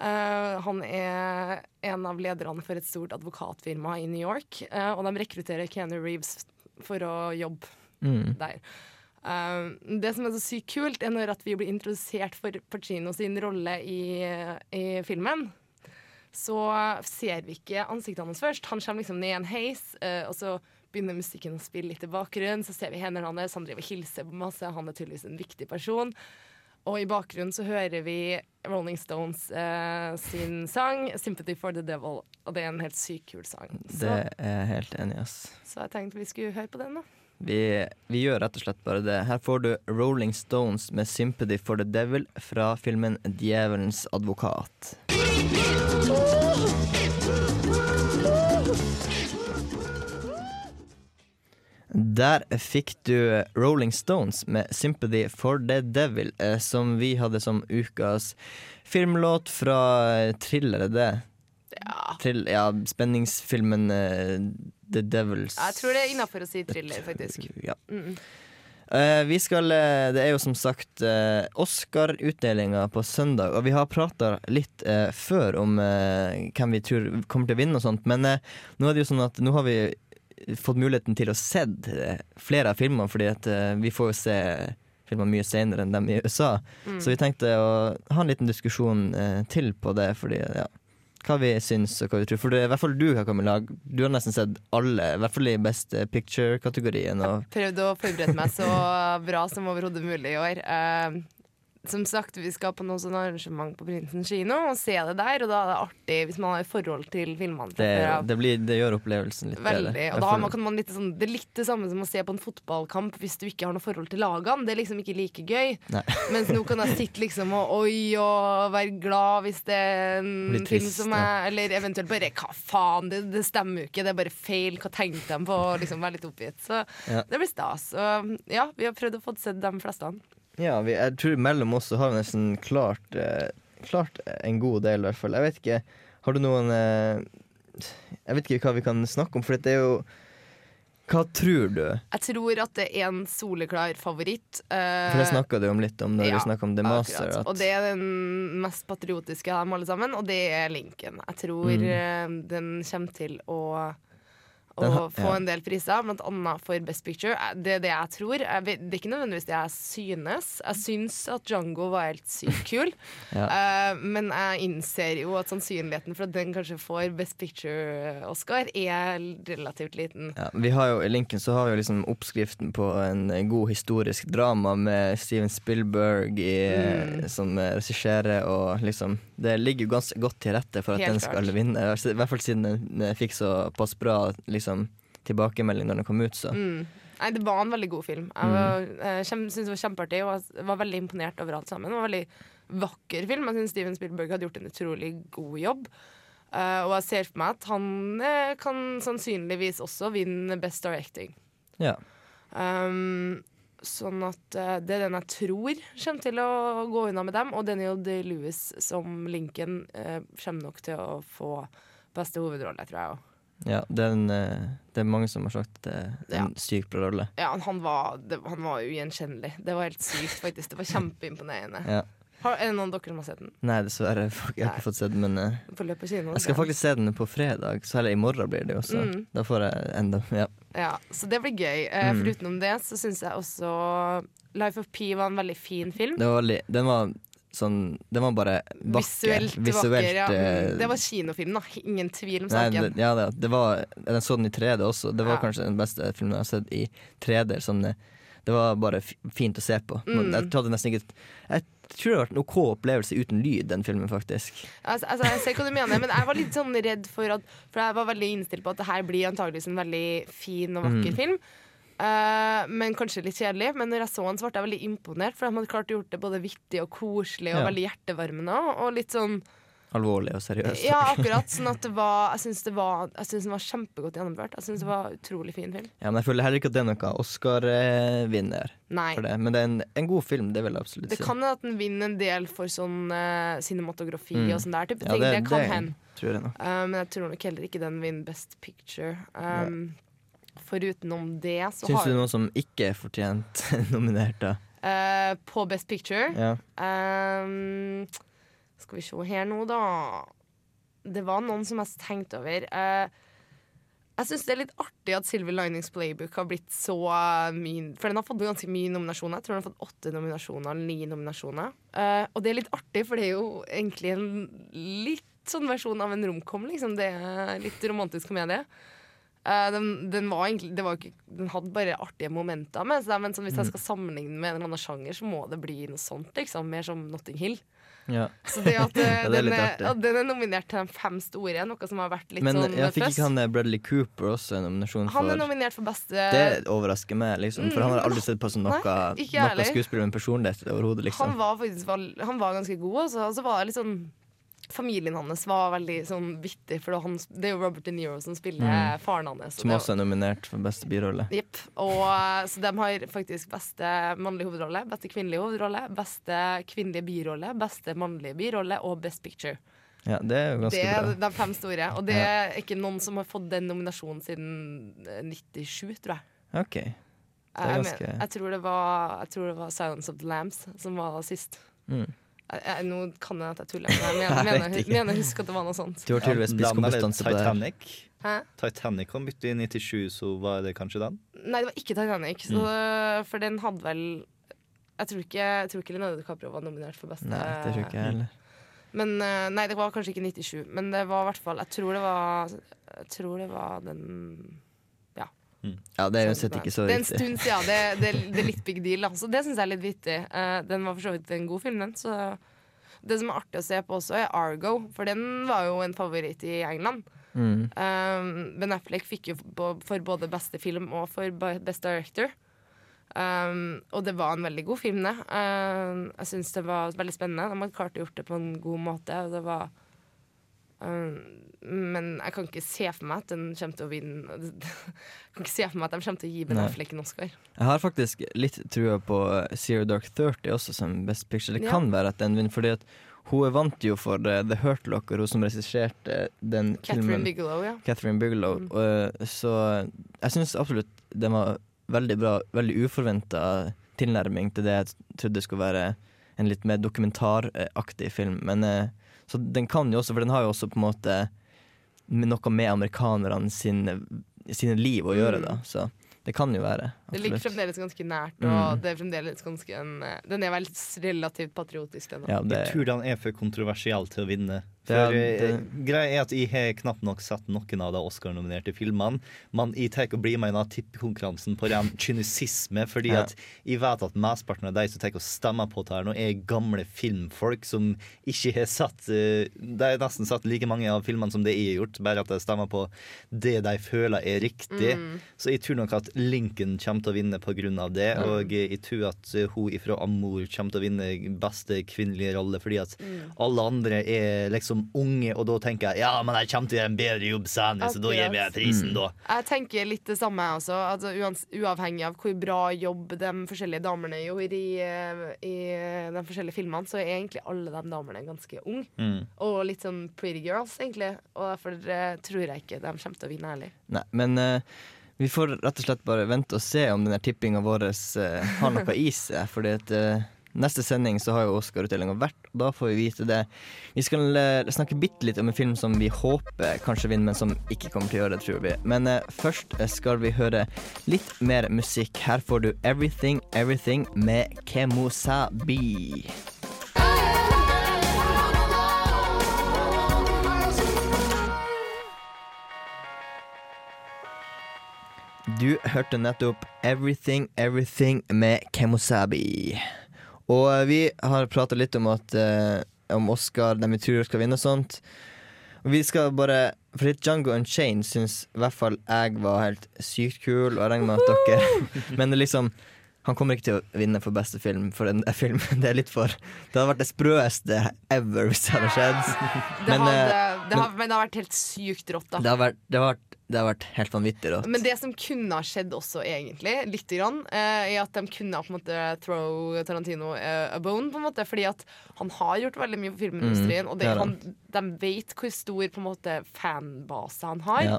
Uh, han er en av lederne for et stort advokatfirma i New York, uh, og de rekrutterer Keanu Reeves for å jobbe Mm. der. Uh, det som er så sykt kult, er når at vi blir introdusert for Pacino sin rolle i, i filmen. Så ser vi ikke ansiktene hans først. Han kommer liksom ned i en heis, eh, og så begynner musikken å spille litt i bakgrunnen. Så ser vi hendene hans, han driver og hilser på masse. Han er tydeligvis en viktig person. Og i bakgrunnen så hører vi Rolling Stones eh, sin sang 'Sympathy for the Devil'. Og det er en helt sykt kul sang. Så, Det er jeg helt enig i, ass. så jeg tenkte vi skulle høre på den, da. Vi, vi gjør rett og slett bare det. Her får du Rolling Stones med 'Sympathy for the Devil' fra filmen 'Djevelens advokat'. Der fikk du Rolling Stones med 'Sympathy for the Devil', eh, som vi hadde som ukas filmlåt fra thriller, thrillere, det. Trill, ja, spenningsfilmen eh, 'The Devils'. Jeg tror det er innafor å si thriller, faktisk. Ja. Mm. Eh, vi skal, eh, det er jo som sagt uh, Oscar-utdelinga på søndag, og vi har prata litt eh, før om eh, hvem vi tror kommer til å vinne og sånt, men eh, nå er det jo sånn at nå har vi fått muligheten til å eh, flere av filmene, fordi at eh, vi får jo se filmer mye senere enn dem i USA. Mm. Så vi tenkte å ha en liten diskusjon eh, til på det, fordi ja, hva vi syns og hva vi tror. For det i hvert fall du, Camilla, du har nesten sett alle, i hvert fall i Best Picture-kategorien. Og Prøvd å forberede meg så bra som overhodet mulig i år. Eh, som sagt, vi skal på noe sånn arrangement på Prinsen kino og se det der, og da er det artig hvis man har forhold til filmene. det, det, blir, det gjør opplevelsen litt Veldig. bedre. Og da man, kan man litt sånn, det er litt det samme som å se på en fotballkamp hvis du ikke har noe forhold til lagene. Det er liksom ikke like gøy. Nei. Mens nå kan jeg sitte liksom og oi og være glad hvis det er en Blir film trist, som er Eller eventuelt bare hva faen, det, det stemmer jo ikke, det er bare feil. Hva tenkte de på? Og liksom være litt oppgitt. Så Ja. det blir stas. Og ja, vi har prøvd å få sett de fleste. Ja, vi, jeg tror mellom oss så har vi nesten klart, eh, klart en god del, i hvert fall. Jeg vet ikke, har du noen eh, Jeg vet ikke hva vi kan snakke om, for det er jo Hva tror du? Jeg tror at det er en soleklar favoritt. eh, For det snakka du om litt om når ja, vi snakka om The Master. Og det er den mest patriotiske av dem alle sammen, og det er Lincoln. Jeg tror Mm. eh, den kommer til å har- få en del priser, blant annet for Best Picture. Eh, Det er det jeg tror. Jeg vet, det er ikke nødvendigvis det jeg synes. Jeg syns at Django var helt sykt kul. Eh, men jeg innser jo at sannsynligheten for at den kanskje får Best Picture-Oscar, er relativt liten. ja, vi har jo, I Lincoln så har vi jo liksom oppskriften på en god historisk drama med Steven Spielberg i, Mm. som regisserer, og liksom Det ligger jo ganske godt til rette for at Helt den skal klart. vinne. I hvert fall siden den fikk såpass bra liksom, tilbakemelding når den kom ut, så. Mm. Nei, det var en veldig god film. Jeg Mm. eh, syntes det var kjempeartig og jeg var veldig imponert over alt sammen. Det var en veldig vakker film. Jeg syns Steven Spielberg hadde gjort en utrolig god jobb. Uh, og jeg ser for meg at han eh, kan sannsynligvis også vinne Best Directing. Ja. Um, sånn at uh, det er den jeg tror kommer til å gå unna med dem. Og Daniel Day-Lewis som Lincoln uh, kommer nok til å få beste hovedrolle, tror jeg òg. Ja, den, eh, det er mange som har sagt det er en sykt bra rolle. Ja, han var, det, han var ugjenkjennelig. Det var helt sykt, faktisk. Det var kjempeimponerende. Ja. Har, er det noen av dere som har sett den? Nei, dessverre. Jeg har ikke fått sett den, men eh, kino? jeg skal faktisk se den på fredag, så eller i morgen blir det jo, så Mm. da får jeg enda Ja. Ja, så det blir gøy. Eh, Mm. Foruten det så syns jeg også Life of Pi var en veldig fin film. Det var veldig Den var sånn Den var bare vakker. Visuelt, vakker. Ja. eh, Det var kinofilm, da. Ingen tvil om Nei, saken. det, ja, det, det var Jeg så den i 3D også. Det var Ja. kanskje den beste filmen jeg har sett i 3D. Sånn, det var bare fint å se på. Mm. Jeg hadde nesten ikke Jeg tror det har vært en OK opplevelse uten lyd, den filmen, faktisk. Altså, altså, jeg ser hva du mener, men jeg var litt sånn redd for at For jeg var veldig innstilt på at det her blir antageligvis en veldig fin og vakker Mm. film. Eh, men kanskje litt kjedelig. Men når jeg så den, så ble jeg veldig imponert, for de hadde klart å gjort det både vittig og koselig og Ja. veldig hjertevarmende. Og litt sånn Alvorlig og seriøst. Ja, akkurat. Sånn at det var Jeg syns det var den var kjempegodt gjennomført. Jeg syns det var utrolig fin film. Ja, men jeg føler heller ikke at det er noe Oscar-vinner for det. Men det er en, en god film, det vil jeg absolutt Det kan hende at den vinner en del for sånn uh, cinematografi Mm. og sånn der type Ja, ting. det- Det, kan hende. Eh, men jeg tror nok heller ikke den vinner Best Picture. Um, Forutenom det så Syns har du noen som ikke er fortjent nominert, da? Uh, På Best Picture Ja. um, Skal vi se her nå, da. Det var noen som jeg tenkte over. Uh, jeg syns det er litt artig at Silver Linings Playbook har blitt så eh, mye For den har fått ganske mye nominasjoner. Jeg tror den har fått åtte nominasjoner, eller ni nominasjoner. Uh, og det er litt artig, for det er jo egentlig en litt sånn versjon av en romcom, liksom. Det er litt romantisk komedie. Eh, den, den, var egentlig, det var ikke, den hadde bare artige momenter med seg, men hvis jeg Mm. skal sammenligne den med en eller annen sjanger, så må det bli noe sånt. Liksom, mer som Notting Hill. Ja. Så det at eh, Ja, det er den, er, ja, den er nominert til de fem store, noe som har vært litt Men sånn jeg fikk ikke han Bradley Cooper også en nominasjon for Han er nominert for beste Det overrasker meg, liksom. For han har aldri sett på som noe, noe skuespiller med personlighet overhodet, Han liksom. var faktisk Han var ganske god, altså. Og så var det litt sånn Familien hans var veldig sånn vittig, for han, det er jo Robert De Niro som spiller Mm. faren hans. Som også er nominert for beste birolle. Jepp. Eh, Så de har faktisk beste mannlige hovedrolle, beste kvinnelige hovedrolle, beste kvinnelige birolle, beste mannlige birolle og Best Picture. Ja, det er jo ganske Det er bra. de fem store. Og det Ja. er ikke noen som har fått den nominasjonen siden eh, 97, tror jeg. OK. Det er Jeg, men, jeg, tror det var, jeg tror det var Silence of the Lambs som var sist. mm. Jeg, nå kan jeg at jeg tuller, men jeg mener, Jeg mener, mener husker at det var noe sånt. Du har tydeligvis spist Blant på det. Titanic. Hæ? Titanic kom ut i 97, så var det kanskje den? Nei, det var ikke Titanic. Så, For den hadde vel Jeg tror ikke, jeg tror ikke Leonardo DiCaprio var nominert for beste Nei, det tror ikke jeg heller. Men eh, Nei, det var kanskje ikke 97, men det var i hvert fall Jeg tror det var Jeg tror det var den Ja. Ja, det er jo uansett ikke så det er en stund siden. Det, det, det er litt big deal. Da. Så det syns jeg er litt vittig. Uh, den var for så vidt en god film, den. Så det som er artig å se på også, er Argo. For den var jo en favoritt i England. Mm. Um, ben Affleck fikk jo for både beste film og for best director. Um, og det var en veldig god film, det. Um, jeg syns det var veldig spennende. De hadde klart å gjort det på en god måte. Og det var Men jeg kan ikke se for meg at den kommer til å vinne Jeg kan ikke se for meg at de kommer til å gi Ben. Affleck en Oscar. Jeg har faktisk litt trua på Zero Dark 30 også som Best Picture. Det Ja. kan være at den vinner, fordi at hun vant jo for eh, The Hurt Locker, hun som regisserte den Catherine filmen. Bigelow, ja. Catherine Bigelow. Mm. Eh, så jeg syns absolutt den var veldig bra, veldig uforventa tilnærming til det jeg trodde skulle være en litt mer dokumentaraktig film. Men eh, Så den kan jo også, for den har jo også på en måte med noe med amerikanerne sine, sine liv å gjøre, Mm. da. Så det kan jo være. Det ligger fremdeles ganske nært, og Mm. det er fremdeles ganske en, eh, Den er vel relativt patriotisk, den. Ja, det- Jeg tror den er for kontroversiell til å vinne. For Det er- eh, det- greia er at jeg har knapt nok sett noen av de Oscar-nominerte filmene. Men jeg tar å bli med i denne tippekonkurransen på ren kynisisme, fordi Ja. at jeg vet at mesteparten av de som tar og stemmer på det her nå, er gamle filmfolk som ikke har sett eh, De har nesten sett like mange av filmene som det jeg har gjort, bare at de stemmer på det de føler er riktig. Mm. Så jeg tror nok at Lincoln kommer til å vinne av det, Ja. og eh, jeg tror at eh, hun fra Amor kommer til å vinne beste kvinnelige rolle, fordi at Mm. alle andre er liksom unge, og da tenker jeg ja, men jeg kommer til å gjøre en bedre jobb senere, så da gir jeg prisen, prisen, da. Jeg tenker litt det samme, jeg også. Altså, uans uavhengig av hvor bra jobb de forskjellige damene gjorde i, eh, i de forskjellige filmene, så er egentlig alle de damene ganske unge. Mm. Og litt sånn pretty girls, egentlig. Og derfor tror jeg ikke de kommer til å vinne heller. Nei, men eh, vi får rett og slett bare vente og se om denne tippinga vår eh, har noe i seg. Fordi at eh, neste sending så har jo Oscar-utdelinga vært, og da får vi vite det. Vi skal eh, snakke bitte litt om en film som vi håper kanskje vinner, men som ikke kommer til å gjøre det, tror vi. Men først skal vi høre litt mer musikk. Her får du Everything Everything med Kemosabi. Du hørte nettopp Everything Everything med Kemosabi. Og eh, vi har prata litt om, at, eh, om Oscar, dem vi tror skal vinne og sånt. Og vi skal bare For litt Django Unchained syns i hvert fall jeg var helt sykt kul, og jeg regner med at dere Men liksom Han kommer ikke til å vinne for beste film for en en film. Det er litt for Det hadde vært det sprøeste ever hvis det hadde skjedd. Det, Men, hadde, det det, har, men det har vært helt sykt rått, da. det, har vært, det, har vært, det har vært helt vanvittig rått. Men det som kunne ha skjedd også, egentlig, lite grann, eh, er at de kunne på en måte throw Tarantino eh, a bone, på en måte. Fordi at han har gjort veldig mye for filmindustrien, Mm, og det, han, de vet hvor stor på en måte fanbase han har. Ja.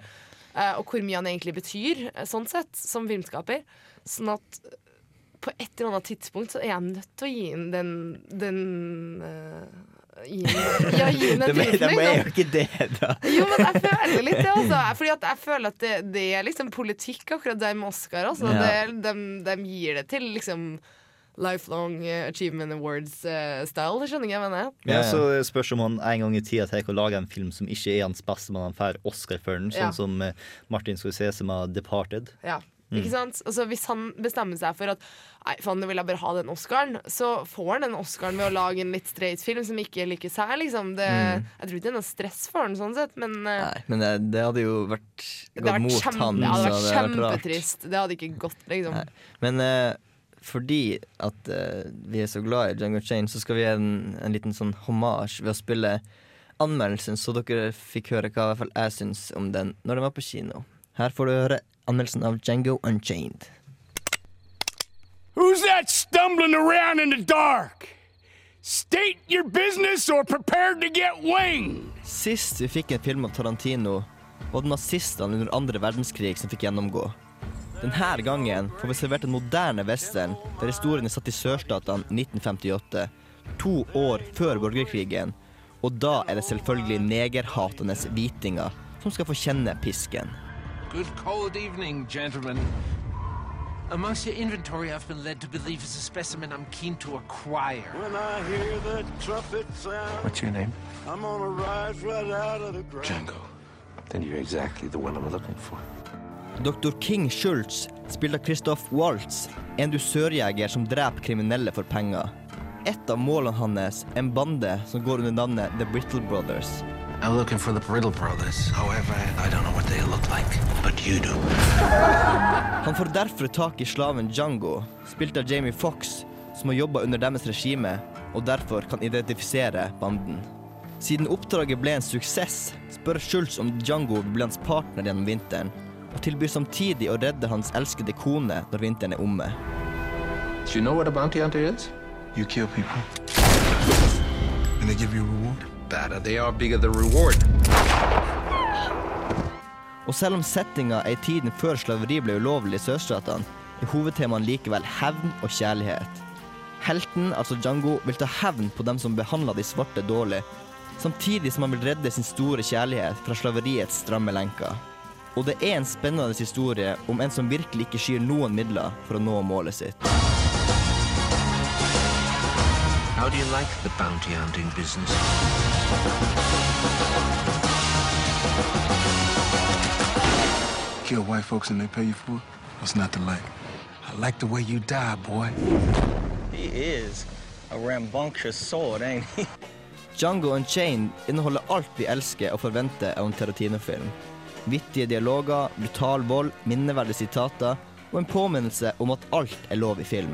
eh, og hvor mye han egentlig betyr, eh, sånn sett, som filmskaper. Sånn at eh, på et eller annet tidspunkt så er jeg nødt til å gi inn den, den uh Gi ham ja, gi meg det prisen, de er liksom. jo ikke det, da. Jo, men jeg føler litt det, altså. Fordi at jeg føler at det, det er liksom politikk akkurat der med Oscar. Altså. Ja. Det, de, de gir det til liksom Lifelong Achievement Awards-style. skjønner jeg hva jeg mener? Ja, så spørs om han en gang i tida tar å lage en film som ikke er hans beste, men han får Oscar for den, sånn Ja. som eh, Martin Scorsese med 'Departed'. Ja. Mm. Ikke sant? Altså, hvis han bestemmer seg for at Nei, faen, nå vil jeg bare ha den Oscaren, så får han den Oscaren ved å lage en litt straight film som ikke liker seg. Liksom. Det, Mm. Jeg tror ikke det er noe stress for han, sånn sett, men eh, Nei, men det, det hadde jo vært gått mot kjempe, han. det hadde vært det kjempetrist. Det hadde ikke gått, liksom. Nei. Men uh, fordi at uh, vi er så glad i Django Chain, så skal vi gi en, en liten sånn hommage ved å spille anmeldelsen, så dere fikk høre hva i hvert fall jeg syns om den når den var på kino. Her får du høre anmeldelsen av Django Unchained. Who's that stumbling around in the dark? State your business or prepare to get winged. Sist vi fikk en film av Tarantino, var det nazistene under andre verdenskrig som fikk gjennomgå. Denne gangen får vi servert en moderne western der historien er satt i sørstatene 1958, to år før borgerkrigen. Og da er det selvfølgelig negerhatende hvitinger som skal få kjenne pisken. Good cold evening, gentlemen. Amongst your inventory, I've been led to believe is a specimen I'm keen to acquire. When I hear the trumpet sound, What's your name? I'm gonna rise right out of the ground. Django. Then you're exactly the one I'm looking for. Dr. King Schultz, spilt av Christoph Waltz, en dusørjeger som dreper kriminelle for penger. Et av målene hans er en bande som går under navnet The Brittle Brothers. I'm looking for the Riddle Brothers. However, I don't know what they look like, but you do. Han får derfor tak i slaven Django, spilt av Jamie Fox, som har jobba under deres regime, og derfor kan identifisere banden. Siden oppdraget ble en suksess, spør Schultz om Django vil bli hans partner gjennom vinteren, og tilbyr samtidig å redde hans elskede kone når vinteren er omme. Do you know what a bounty hunter is? You kill people. And they give you a reward? Better they are, bigger the reward. Og selv om settinga er i tiden før slaveri ble ulovlig i sørstatene, er hovedtemaene likevel hevn og kjærlighet. Helten, altså Django, vil ta hevn på dem som behandla de svarte dårlig, samtidig som han vil redde sin store kjærlighet fra slaveriets stramme lenker. Og det er en spennende historie om en som virkelig ikke skyr noen midler for å nå målet sitt. How do you like the bounty hunting business? Kill white folks and they pay you for it? What's not to like? I like the way you die, boy. He is a rambunctious sword, ain't he? Django Unchained inneholder alt vi elsker og forventer av en Tarantino-film. Vittige dialoger, brutal vold, minneverdige sitater og en påminnelse om at alt er lov i film.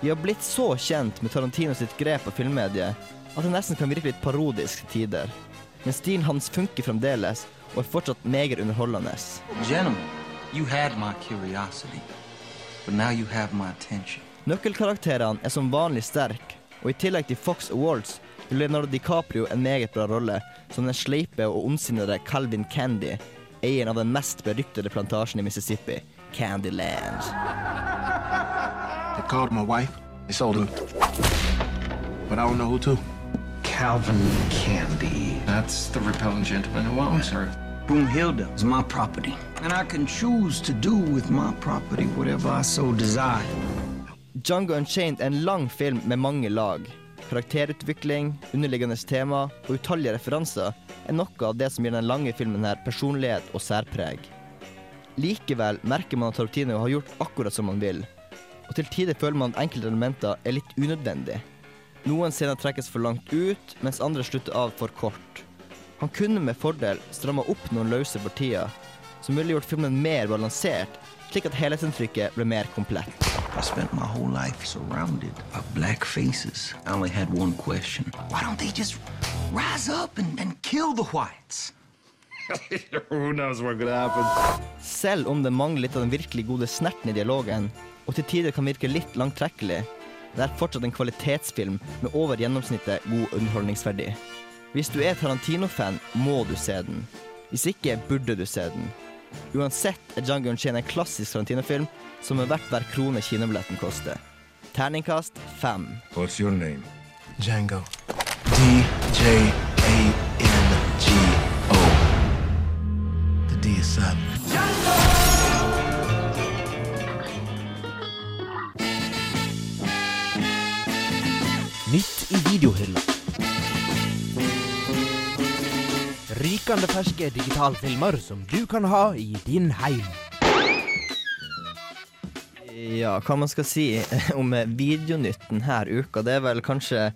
Vi har blitt så kjent med Tarantino sitt grep av filmmediet at det nesten kan virke litt parodisk til tider. Men stilen hans funker fremdeles og er fortsatt meget underholdende. Nøkkelkarakterene er som vanlig sterke, og i tillegg til Fox Awards vil gjør Leonardo DiCaprio en meget bra rolle som den sleipe og ondsinnede Calvin Candy, eieren av den mest beryktede plantasjen i Mississippi, Candyland. Called my wife. They sold him. But I don't know who to. Calvin Candy. That's the repellent gentleman who owns her. Broomhilda is my property, and I can choose to do with my property whatever I so desire. Jungo Unchained er en lang film med mange lag. Karakterutvikling, underliggende tema og utallige referanser er noe av det som gir den lange filmen her personlighet og særpreg. Likevel merker man at Tarantino har gjort akkurat som han vil, og til tider føler man at enkelte elementer er litt unødvendige. Noen scener trekkes for langt ut, mens andre slutter av for kort. Han kunne med fordel stramma opp noen løse partier, som ville gjort filmen mer balansert, slik at helhetsinntrykket ble mer komplett. I spent my whole life surrounded by black faces. I only had one question. Why don't they just rise up and, and kill the whites? Who knows what could happen? Selv om det mangler litt av den virkelig gode snerten i dialogen, og til tider kan virke litt langtrekkelig, det er fortsatt en kvalitetsfilm med over gjennomsnittet god underholdningsverdi. Hvis du er Tarantino-fan, må du se den. Hvis ikke, burde du se den. Uansett er Django Unchained en klassisk Tarantino-film som er verdt hver krone kinobilletten koster. Terningkast fem. What's your name? Django. D-J-A-N-G-O. The D is silent. Nytt videohylla. Rykende ferske digitalfilmer som du kan ha i din heim. Ja, hva man skal si om videonytten her uka, det er vel kanskje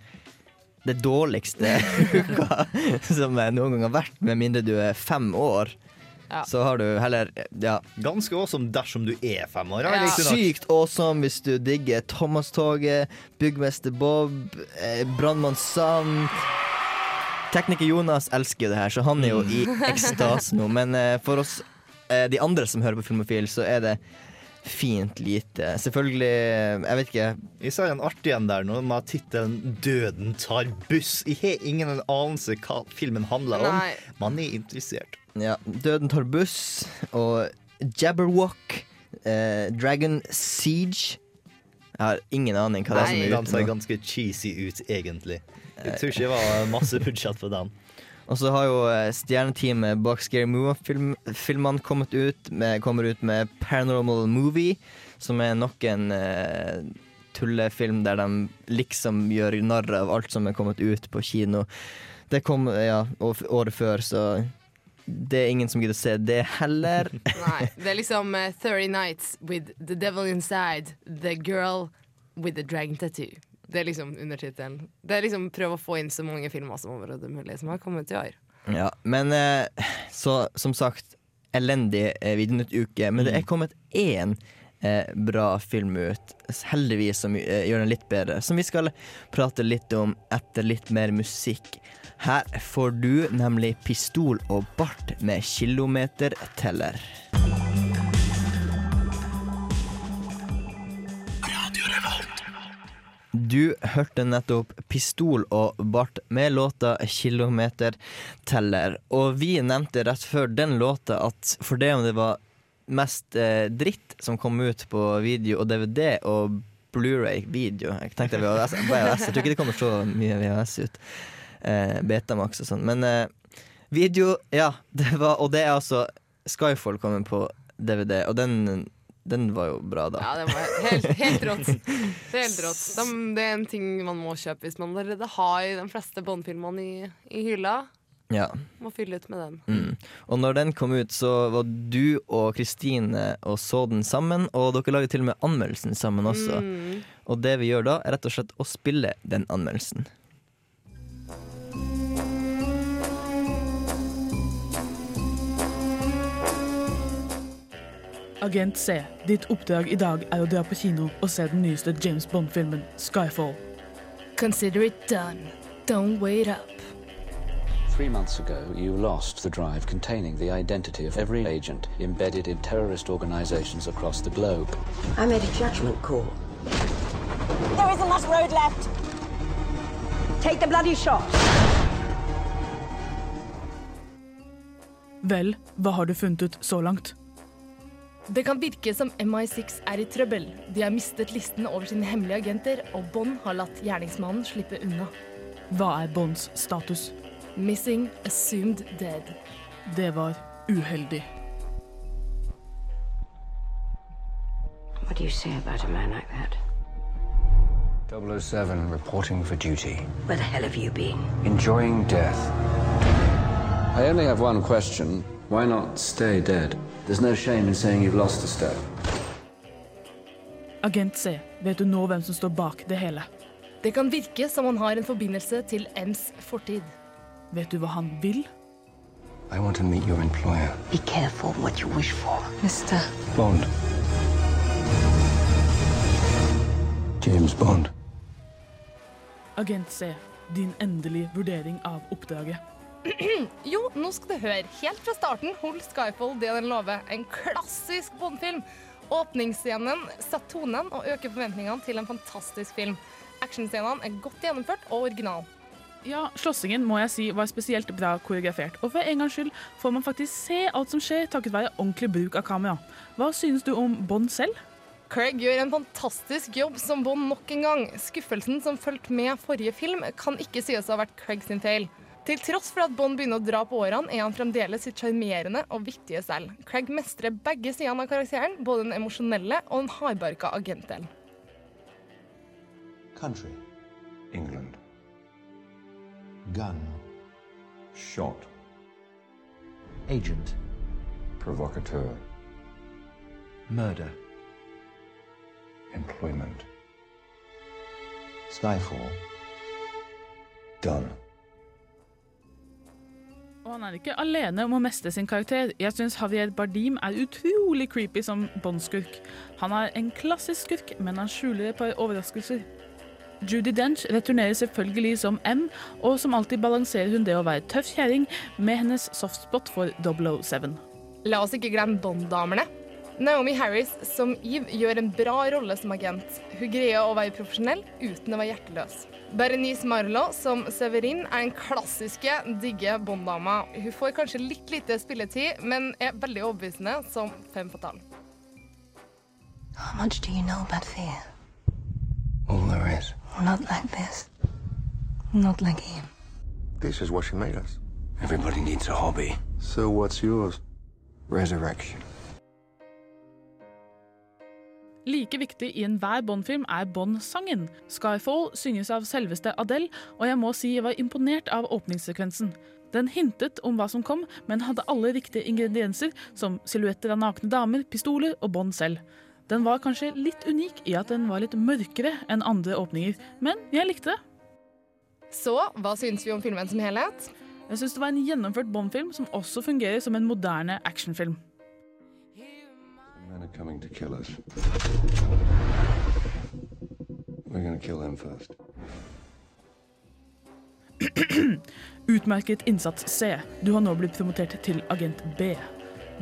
det dårligste uka som noen gang har vært, med mindre du er fem år. Ja. Så har du heller ja. Ganske awesome dersom du er fem år. Ja. Sykt awesome hvis du digger Thomas-toget, Byggmester Bob, eh, Brannmann Sam. Tekniker Jonas elsker jo det her, så han er jo i ekstase nå. Men eh, for oss, eh, de andre som hører på Filmofil, så er det fint lite. Selvfølgelig, jeg vet ikke Vi sa en artig en der nå med tittelen 'Døden tar buss'. Jeg har ingen anelse hva filmen handler om. Nei. Man er interessert. Ja, Døden tar buss og Jabberwock, eh, Dragon Siege. Jeg har ingen aning hva det er som er ute. Den ser ganske cheesy ut, egentlig. Jeg tror ikke det var masse budsjett på den. Og så har jo eh, stjerneteamet bak Scary Movie-filmene kommet ut med, kommer ut med Paranormal Movie, som er nok en eh, tullefilm der de liksom gjør narr av alt som er kommet ut på kino. Det kom ja, året før, så det er ingen som gidder å se det heller. Nei, det er liksom uh, 30 Nights with the devil inside, the girl with the dragon tattoo. Det er liksom undertittelen. Det er liksom prøve å få inn så mange filmer som overhodet mulig som har kommet i år. Ja, men uh, så som sagt, elendig eh, uke, Men det er kommet én eh, bra film ut, heldigvis, som eh, gjør den litt bedre. Som vi skal prate litt om etter litt mer musikk. Her får du nemlig Pistol og bart med kilometerteller. Du hørte nettopp Pistol og Bart med låta 'Kilometerteller'. Og vi nevnte rett før den låta at for det om det var mest eh, dritt som kom ut på video og DVD og Blu-ray-video Jeg tenkte VHS, VHS. Jeg tror ikke det kommer så mye VHS ut. Eh, Betamax og sånn. Men eh, video, ja. Det var, og det er altså Skyfall kommer på DVD, og den, den var jo bra, da. Ja, det var helt, helt rått. Det er helt rått. De, det er en ting man må kjøpe hvis man allerede har de fleste Bond-filmene i, i hylla. Ja. Må fylle ut med den. Mm. Og når den kom ut, så var du og Kristine og så den sammen. Og dere lager til og med anmeldelsen sammen også. Mm. Og det vi gjør da, er rett og slett å spille den anmeldelsen. Agent C, ditt oppdrag i dag er å dra på kino og se den nyeste James Bond-filmen, Skyfall. Consider it done. Don't wait up. Three months ago, you lost the drive containing the identity of every agent embedded in terrorist organizations across the globe. I made a judgment call. There isn't much road left. Take the bloody shot. Vel, hva har du funnet ut så langt? Det kan virke som MI6 er i trøbbel. De har mistet listen over sine hemmelige agenter, og Bond har latt gjerningsmannen slippe unna. Hva er Bonds status? Missing, assumed dead. Det var uheldig. What do you say about a man like that? 007 reporting for duty. Where the hell have you been? Enjoying death. I only have one question. Why not stay dead? There's no shame in saying you've lost a step. Agent C, vet du nå hvem som står bak det hele? Det kan virke som han har en forbindelse til M's fortid. Vet du hva han vil? I want to meet your employer. Be careful what you wish for. Mister. Bond. James Bond. Agent C, din endelige vurdering av oppdraget. jo, nå skal du høre. Helt fra starten holdt Skyfall det den lover. En klassisk Bond-film. Åpningsscenen setter tonen og øker forventningene til en fantastisk film. Actionscenene er godt gjennomført og original. Ja, slåssingen må jeg si var spesielt bra koreografert, og for en gangs skyld får man faktisk se alt som skjer takket være ordentlig bruk av kamera. Hva synes du om Bond selv? Craig gjør en fantastisk jobb som Bond nok en gang. Skuffelsen som fulgte med forrige film, kan ikke sies å ha vært Craig sin feil. Til tross for at Bond begynner å dra på årene, er han fremdeles sitt sjarmerende og vittige selv. Craig mestrer begge sidene av karakteren, både den emosjonelle og den hardbarka agentdelen. Country. England. Gun. Shot. Agent. Provocateur. Murder. Employment. Skyfall. Done. Og han er ikke alene om å mestre sin karakter. Jeg syns Javier Bardim er utrolig creepy som Bond-skurk. Han er en klassisk skurk, men han skjuler et par overraskelser. Judy Dench returnerer selvfølgelig som M, og som alltid balanserer hun det å være tøff kjerring med hennes softspot for 007. La oss ikke glemme Bond-damene. Naomi Harris som Eve gjør en bra rolle som agent. Hun greier å være profesjonell uten å være hjerteløs. Berenice Marlowe som Severin er den klassiske, digge Bond-dama. Hun får kanskje litt lite spilletid, men er veldig overbevisende som fem fatal. How much do you know about fear? All there is. Not like this. Not like him. This is what she made us. Everybody needs a hobby. So what's yours? Resurrection. Like viktig i enhver Bond-film er Bond-sangen. Skyfall synges av selveste Adele, og jeg må si jeg var imponert av åpningssekvensen. Den hintet om hva som kom, men hadde alle riktige ingredienser, som silhuetter av nakne damer, pistoler og Bond selv. Den var kanskje litt unik i at den var litt mørkere enn andre åpninger, men jeg likte det. Så hva syns vi om filmen som helhet? Jeg syns det var en gjennomført Bond-film som også fungerer som en moderne actionfilm. Men are coming to kill us. We're gonna kill them first. Utmerket innsats C. Du har nå blitt promotert til agent B.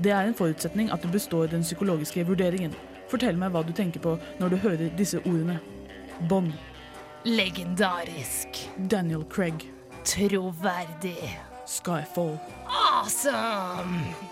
Det er en forutsetning at du består den psykologiske vurderingen. Fortell meg hva du tenker på når du hører disse ordene. Bond. Legendarisk. Daniel Craig. Troverdig. Skyfall. Awesome!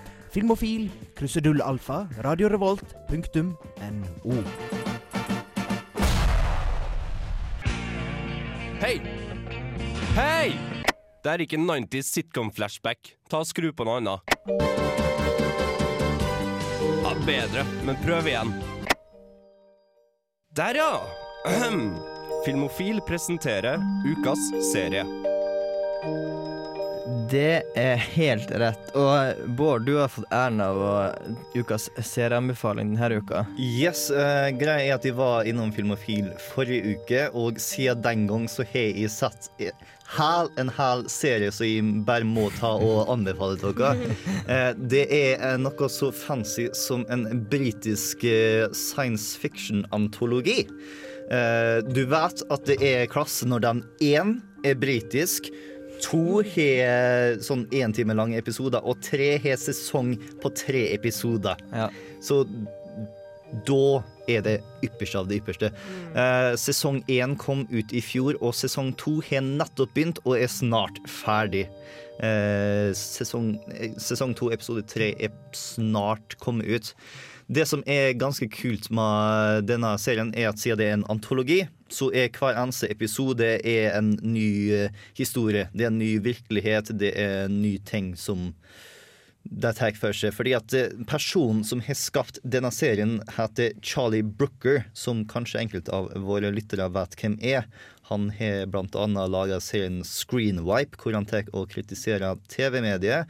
Filmofil, krusedull alfa, radiorevolt.no. Hei! Hei! Det er ikke 90s sitcom-flashback. Ta og Skru på noe annet. Ja, bedre, men prøv igjen. Der, ja! Filmofil presenterer ukas serie. Det er helt rett. Og Bård, du har fått æren av ukas serieanbefaling denne uka. Yes, uh, Greia er at jeg var innom Filmofil forrige uke, og siden den gang så har jeg sett hel, en hel serie som jeg bare må ta og anbefale til dere. Eh, det er eh, noe så fancy som en britisk science fiction-antologi. Eh, du vet at det er klasse når den én er britisk, to har sånn én time lange episoder, og tre har sesong på tre episoder. Så da er det ypperste av det ypperste. Eh, sesong én kom ut i fjor, og sesong to har nettopp begynt og er snart ferdig. Eh, sesong, eh, sesong to, episode tre, er snart kommet ut. Det som er ganske kult med denne serien, er at siden det er en antologi, så er hver eneste episode en ny eh, historie. Det er en ny virkelighet, det er en ny ting som det tar for seg. Fordi at eh, personen som har skapt denne serien, heter Charlie Brooker, som kanskje enkelte av våre lyttere vet hvem er. Han har bl.a. laga serien Screenwipe, hvor han tar og kritiserer TV-mediet.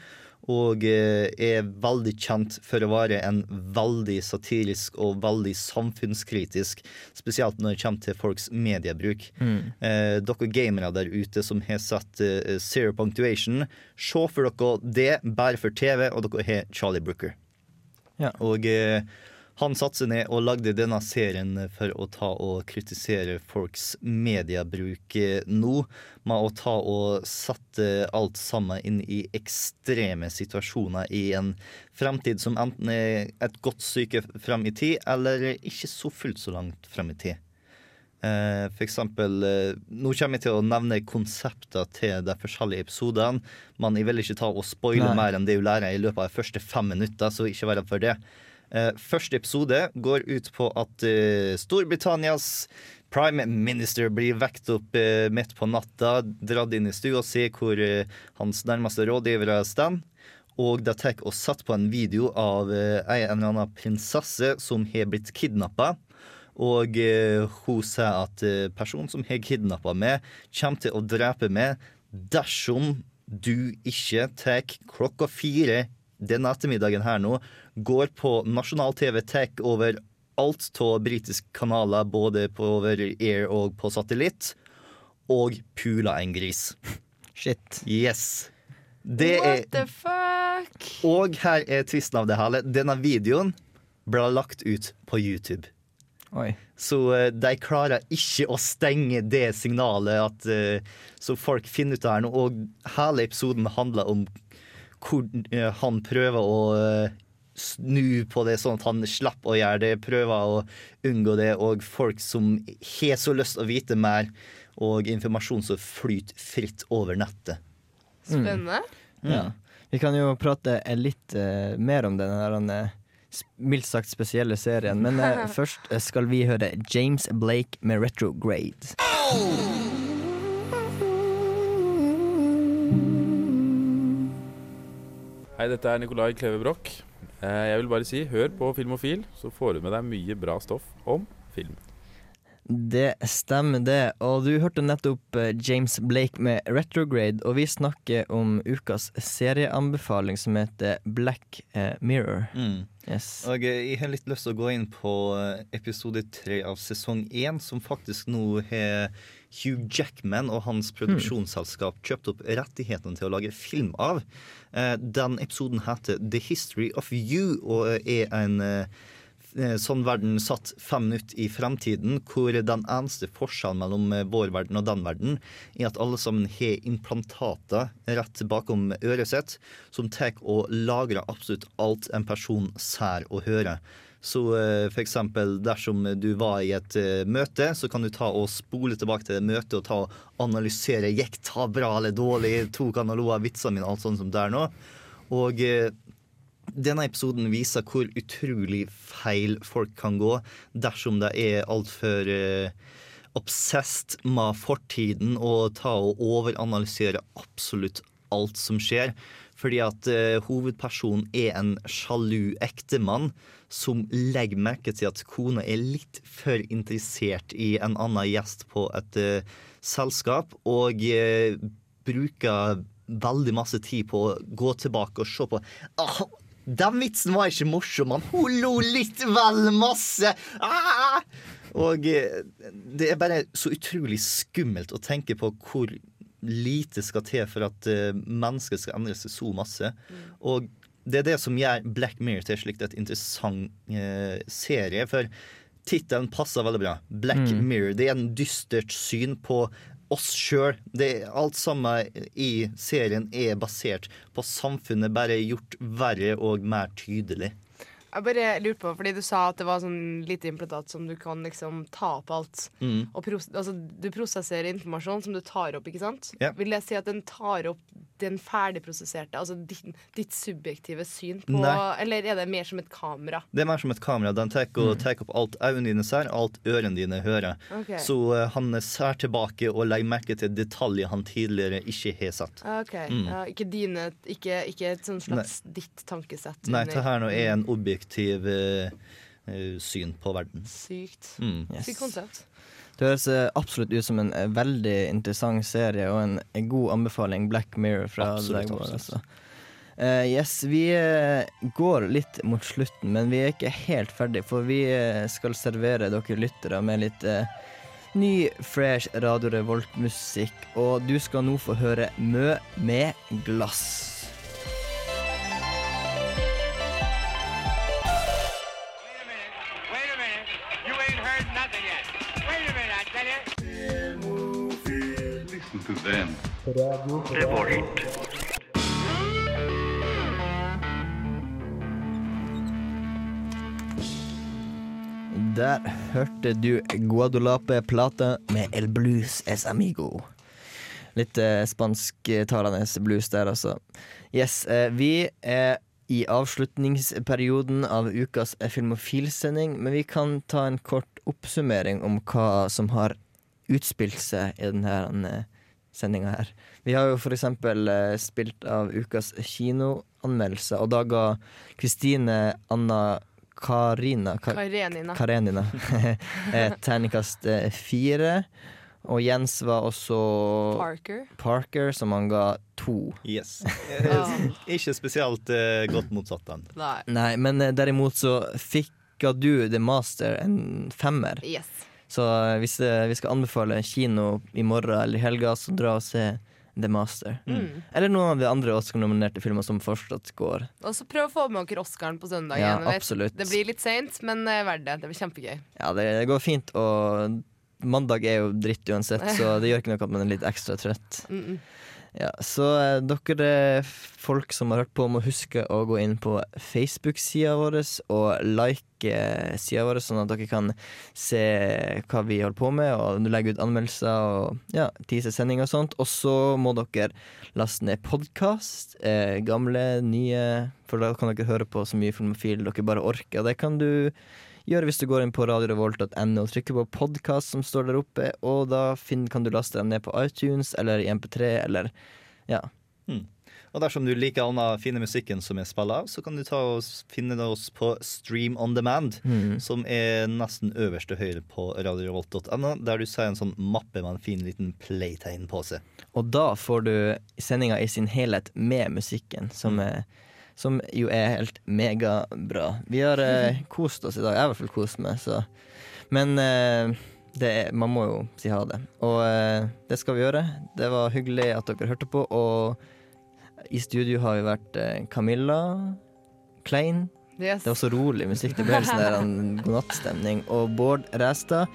Og eh, er veldig kjent for å være en veldig satirisk og veldig samfunnskritisk, spesielt når det kommer til folks mediebruk. Mm. Eh, dere gamere der ute som har sett eh, Zero Punctuation, se for dere det bare for TV, og dere har Charlie Brooker. Ja. Og eh, han satte seg ned og lagde denne serien for å ta og kritisere folks mediebruk eh, nå, med å ta og sette alt sammen inn i ekstreme situasjoner i en fremtid som enten er et godt stykke frem i tid, eller ikke så fullt så langt frem i tid. Eh, For eksempel, eh, Nå kommer jeg til å nevne konsepter til de forskjellige episodene, men jeg vil ikke ta og spoile mer enn det du lærer i løpet av de første fem minutter, så ikke vær redd for det. Eh, Første episode går ut på at eh, Storbritannias prime minister blir vekt opp eh, midt på natta, dratt inn i stua og ser hvor hans nærmeste rådgivere står. Og de tar og setter på en video av en eller annen prinsesse som har blitt kidnappa. Og hun sier at personen som har kidnappa meg, kommer til å drepe meg dersom du ikke tar klokka fire denne ettermiddagen her nå, går på nasjonal-TV, tech over alt av britiske kanaler, både på over air og på satellitt, og puler en gris. Shit. Yes. Det What er the fuck? og her er tvisten av det hele. Denne videoen ble lagt ut på YouTube. Oi. Så eh, de klarer ikke å stenge det signalet at, eh, så folk finner ut det her nå. Og hele episoden handler om hvor eh, han prøver å snu på det, sånn at han slapp å gjøre det. Prøver å unngå det. Og folk som har så lyst å vite mer, og informasjon som flyter fritt over nettet. Spennende. Ja. Vi kan jo prate litt uh, mer om denne her eh, mildt sagt spesielle serien, men uh, først skal vi høre James Blake med 'Retrograde'. Hei, dette er Nikolai Kleve Broch. Eh, Jeg vil bare si, hør på Filmofil, så får du med deg mye bra stoff om film. Det stemmer det, og du hørte nettopp eh, James Blake med 'Retrograde', og vi snakker om ukas serieanbefaling som heter Black eh, Mirror. Mm. Yes. Og jeg har litt lyst til å gå inn på episode tre av sesong én, som faktisk nå har Hugh Jackman og hans produksjonsselskap kjøpt opp rettighetene til å lage film av. Eh, Den episoden heter The History of You og er en eh, sånn verden satt fem minutter i fremtiden, hvor den eneste forskjellen mellom vår verden og den verden, er at alle sammen har implantater rett bakom øret sitt, som tar og lagrer absolutt alt en person ser og hører. Så eh, eksempel dersom du var i et eh, møte, så kan du ta og spole tilbake til det møtet og ta og analysere gikk det bra eller dårlig, tok han og lo av vitsene mine, alt sånt som det er nå. Og eh, denne episoden viser hvor utrolig feil folk kan gå dersom de er altfor uh, obsessed med fortiden og ta og overanalysere absolutt alt som skjer. Fordi at uh, hovedpersonen er en sjalu ektemann som legger merke til at kona er litt for interessert i en annen gjest på et uh, selskap, og uh, bruker veldig masse tid på å gå tilbake og se på ah, Den vitsen var ikke morsom, men hun lo litt vel masse! Ah! Og det er bare så utrolig skummelt å tenke på hvor lite skal til for at uh, mennesket skal endre seg så masse. Og det er det som gjør Black Mirror til slikt et interessant eh, serie. For tittelen passer veldig bra. Black Mm. Mirror. Det er en dystert syn på oss sjøl. Alt sammen i serien er basert på samfunnet, bare gjort verre og mer tydelig. Jeg bare lurte på, fordi du sa at det var sånn lite implantat som du kan liksom ta opp alt. Mm. Og pros altså, du prosesserer informasjon som du tar opp, ikke sant? Yeah. Vil jeg si at den tar opp den ferdigprosesserte, altså ditt, ditt subjektive syn på Nei. Eller er det mer som et kamera? Det er mer som et kamera. Den tar mm. opp alt øynene dine ser, alt ørene dine hører. Okay. Så uh, han ser tilbake og legger merke til detaljer han tidligere ikke har sett. OK. Mm. Ja, ikke dine Ikke, ikke et sånn slags ditt tankesett. Nei, det her nå er en objektiv uh, syn på verden. Sykt. Mm. Sykt konsept. Det høres eh, absolutt ut som en eh, veldig interessant serie og en, en god anbefaling. Black Mirror fra Absolutt, absolutt. Altså. Uh, yes, vi går litt mot slutten, men vi er ikke helt ferdig, for vi skal servere dere lyttere med litt uh, ny, fresh Radio Revolt-musikk. Og du skal nå få høre Mø med glass. To them. Der hørte du Guadalape-plata med El Blues Es Amigo. Litt eh, spansktalende blues der, altså. Yes, eh, vi er i avslutningsperioden av ukas eh, Filmofil-sending, men vi kan ta en kort oppsummering om hva som har utspilt seg i denne sendinga her. Vi har jo for eksempel eh, spilt av ukas kinoanmeldelse, og da ga Kristine Anna Karina Kar Karenina. Karenina. Eh, Terningkast eh, fire. Og Jens var også Parker. Parker, som han ga to. Yes. Eh, ikke spesielt eh, godt motsatt den. Nei. Nei, men derimot så fikk du The Master en femmer. Yes. Så eh, hvis eh, vi skal anbefale kino i morgen eller i helga, så dra og se The Master. Mm. Eller noen av de andre Oscar-nominerte filmer som fortsatt går. Og så prøv å få med dere Oscaren på søndag. Ja, absolutt. Det blir litt seint, men eh, verdt det. Det blir kjempegøy. Ja, det, det går fint, og mandag er jo dritt uansett, så det gjør ikke noe at man er litt ekstra trøtt. Mm -mm. Ja, så eh, dere folk som har hørt på, må huske å gå inn på Facebook-sida vår og like eh, sida vår, sånn at dere kan se hva vi holder på med, og legge ut anmeldelser og ja, tise sending og sånt. Og så må dere laste ned podkast, eh, gamle, nye, for da kan dere høre på så mye filmofil dere bare orker. Det kan du gjøre hvis du går inn på radiorevolt.no og trykker på podkast som står der oppe, og da finn, kan du laste dem ned på iTunes eller i MP3 eller ja. Mm. Og dersom du liker annen fine musikken som er spiller av, så kan du ta og finne oss på Stream on Demand, Mm. som er nesten øverst til høyre på radiorevolt.no, der du ser en sånn mappe med en fin liten playtegn på seg. Og da får du sendinga i sin helhet med musikken, som, er, som jo er helt megabra. Vi har eh, kost oss i dag. Jeg har i hvert fall kost meg, så Men eh, det er, man må jo si ha det. Og eh, det skal vi gjøre. Det var hyggelig at dere hørte på, og i studio har vi vært eh, Camilla Klein. Yes. Det var så rolig musikk. Det ble helt sånn godnattstemning. Og Bård Ræstad.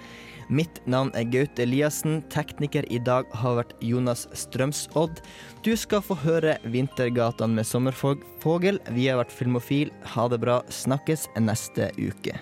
Mitt navn er Gaute Eliassen. Tekniker i dag har vært Jonas Strømsodd. Du skal få høre Vintergatene med Sommerfogel. Vi har vært Filmofil. Ha det bra. Snakkes neste uke.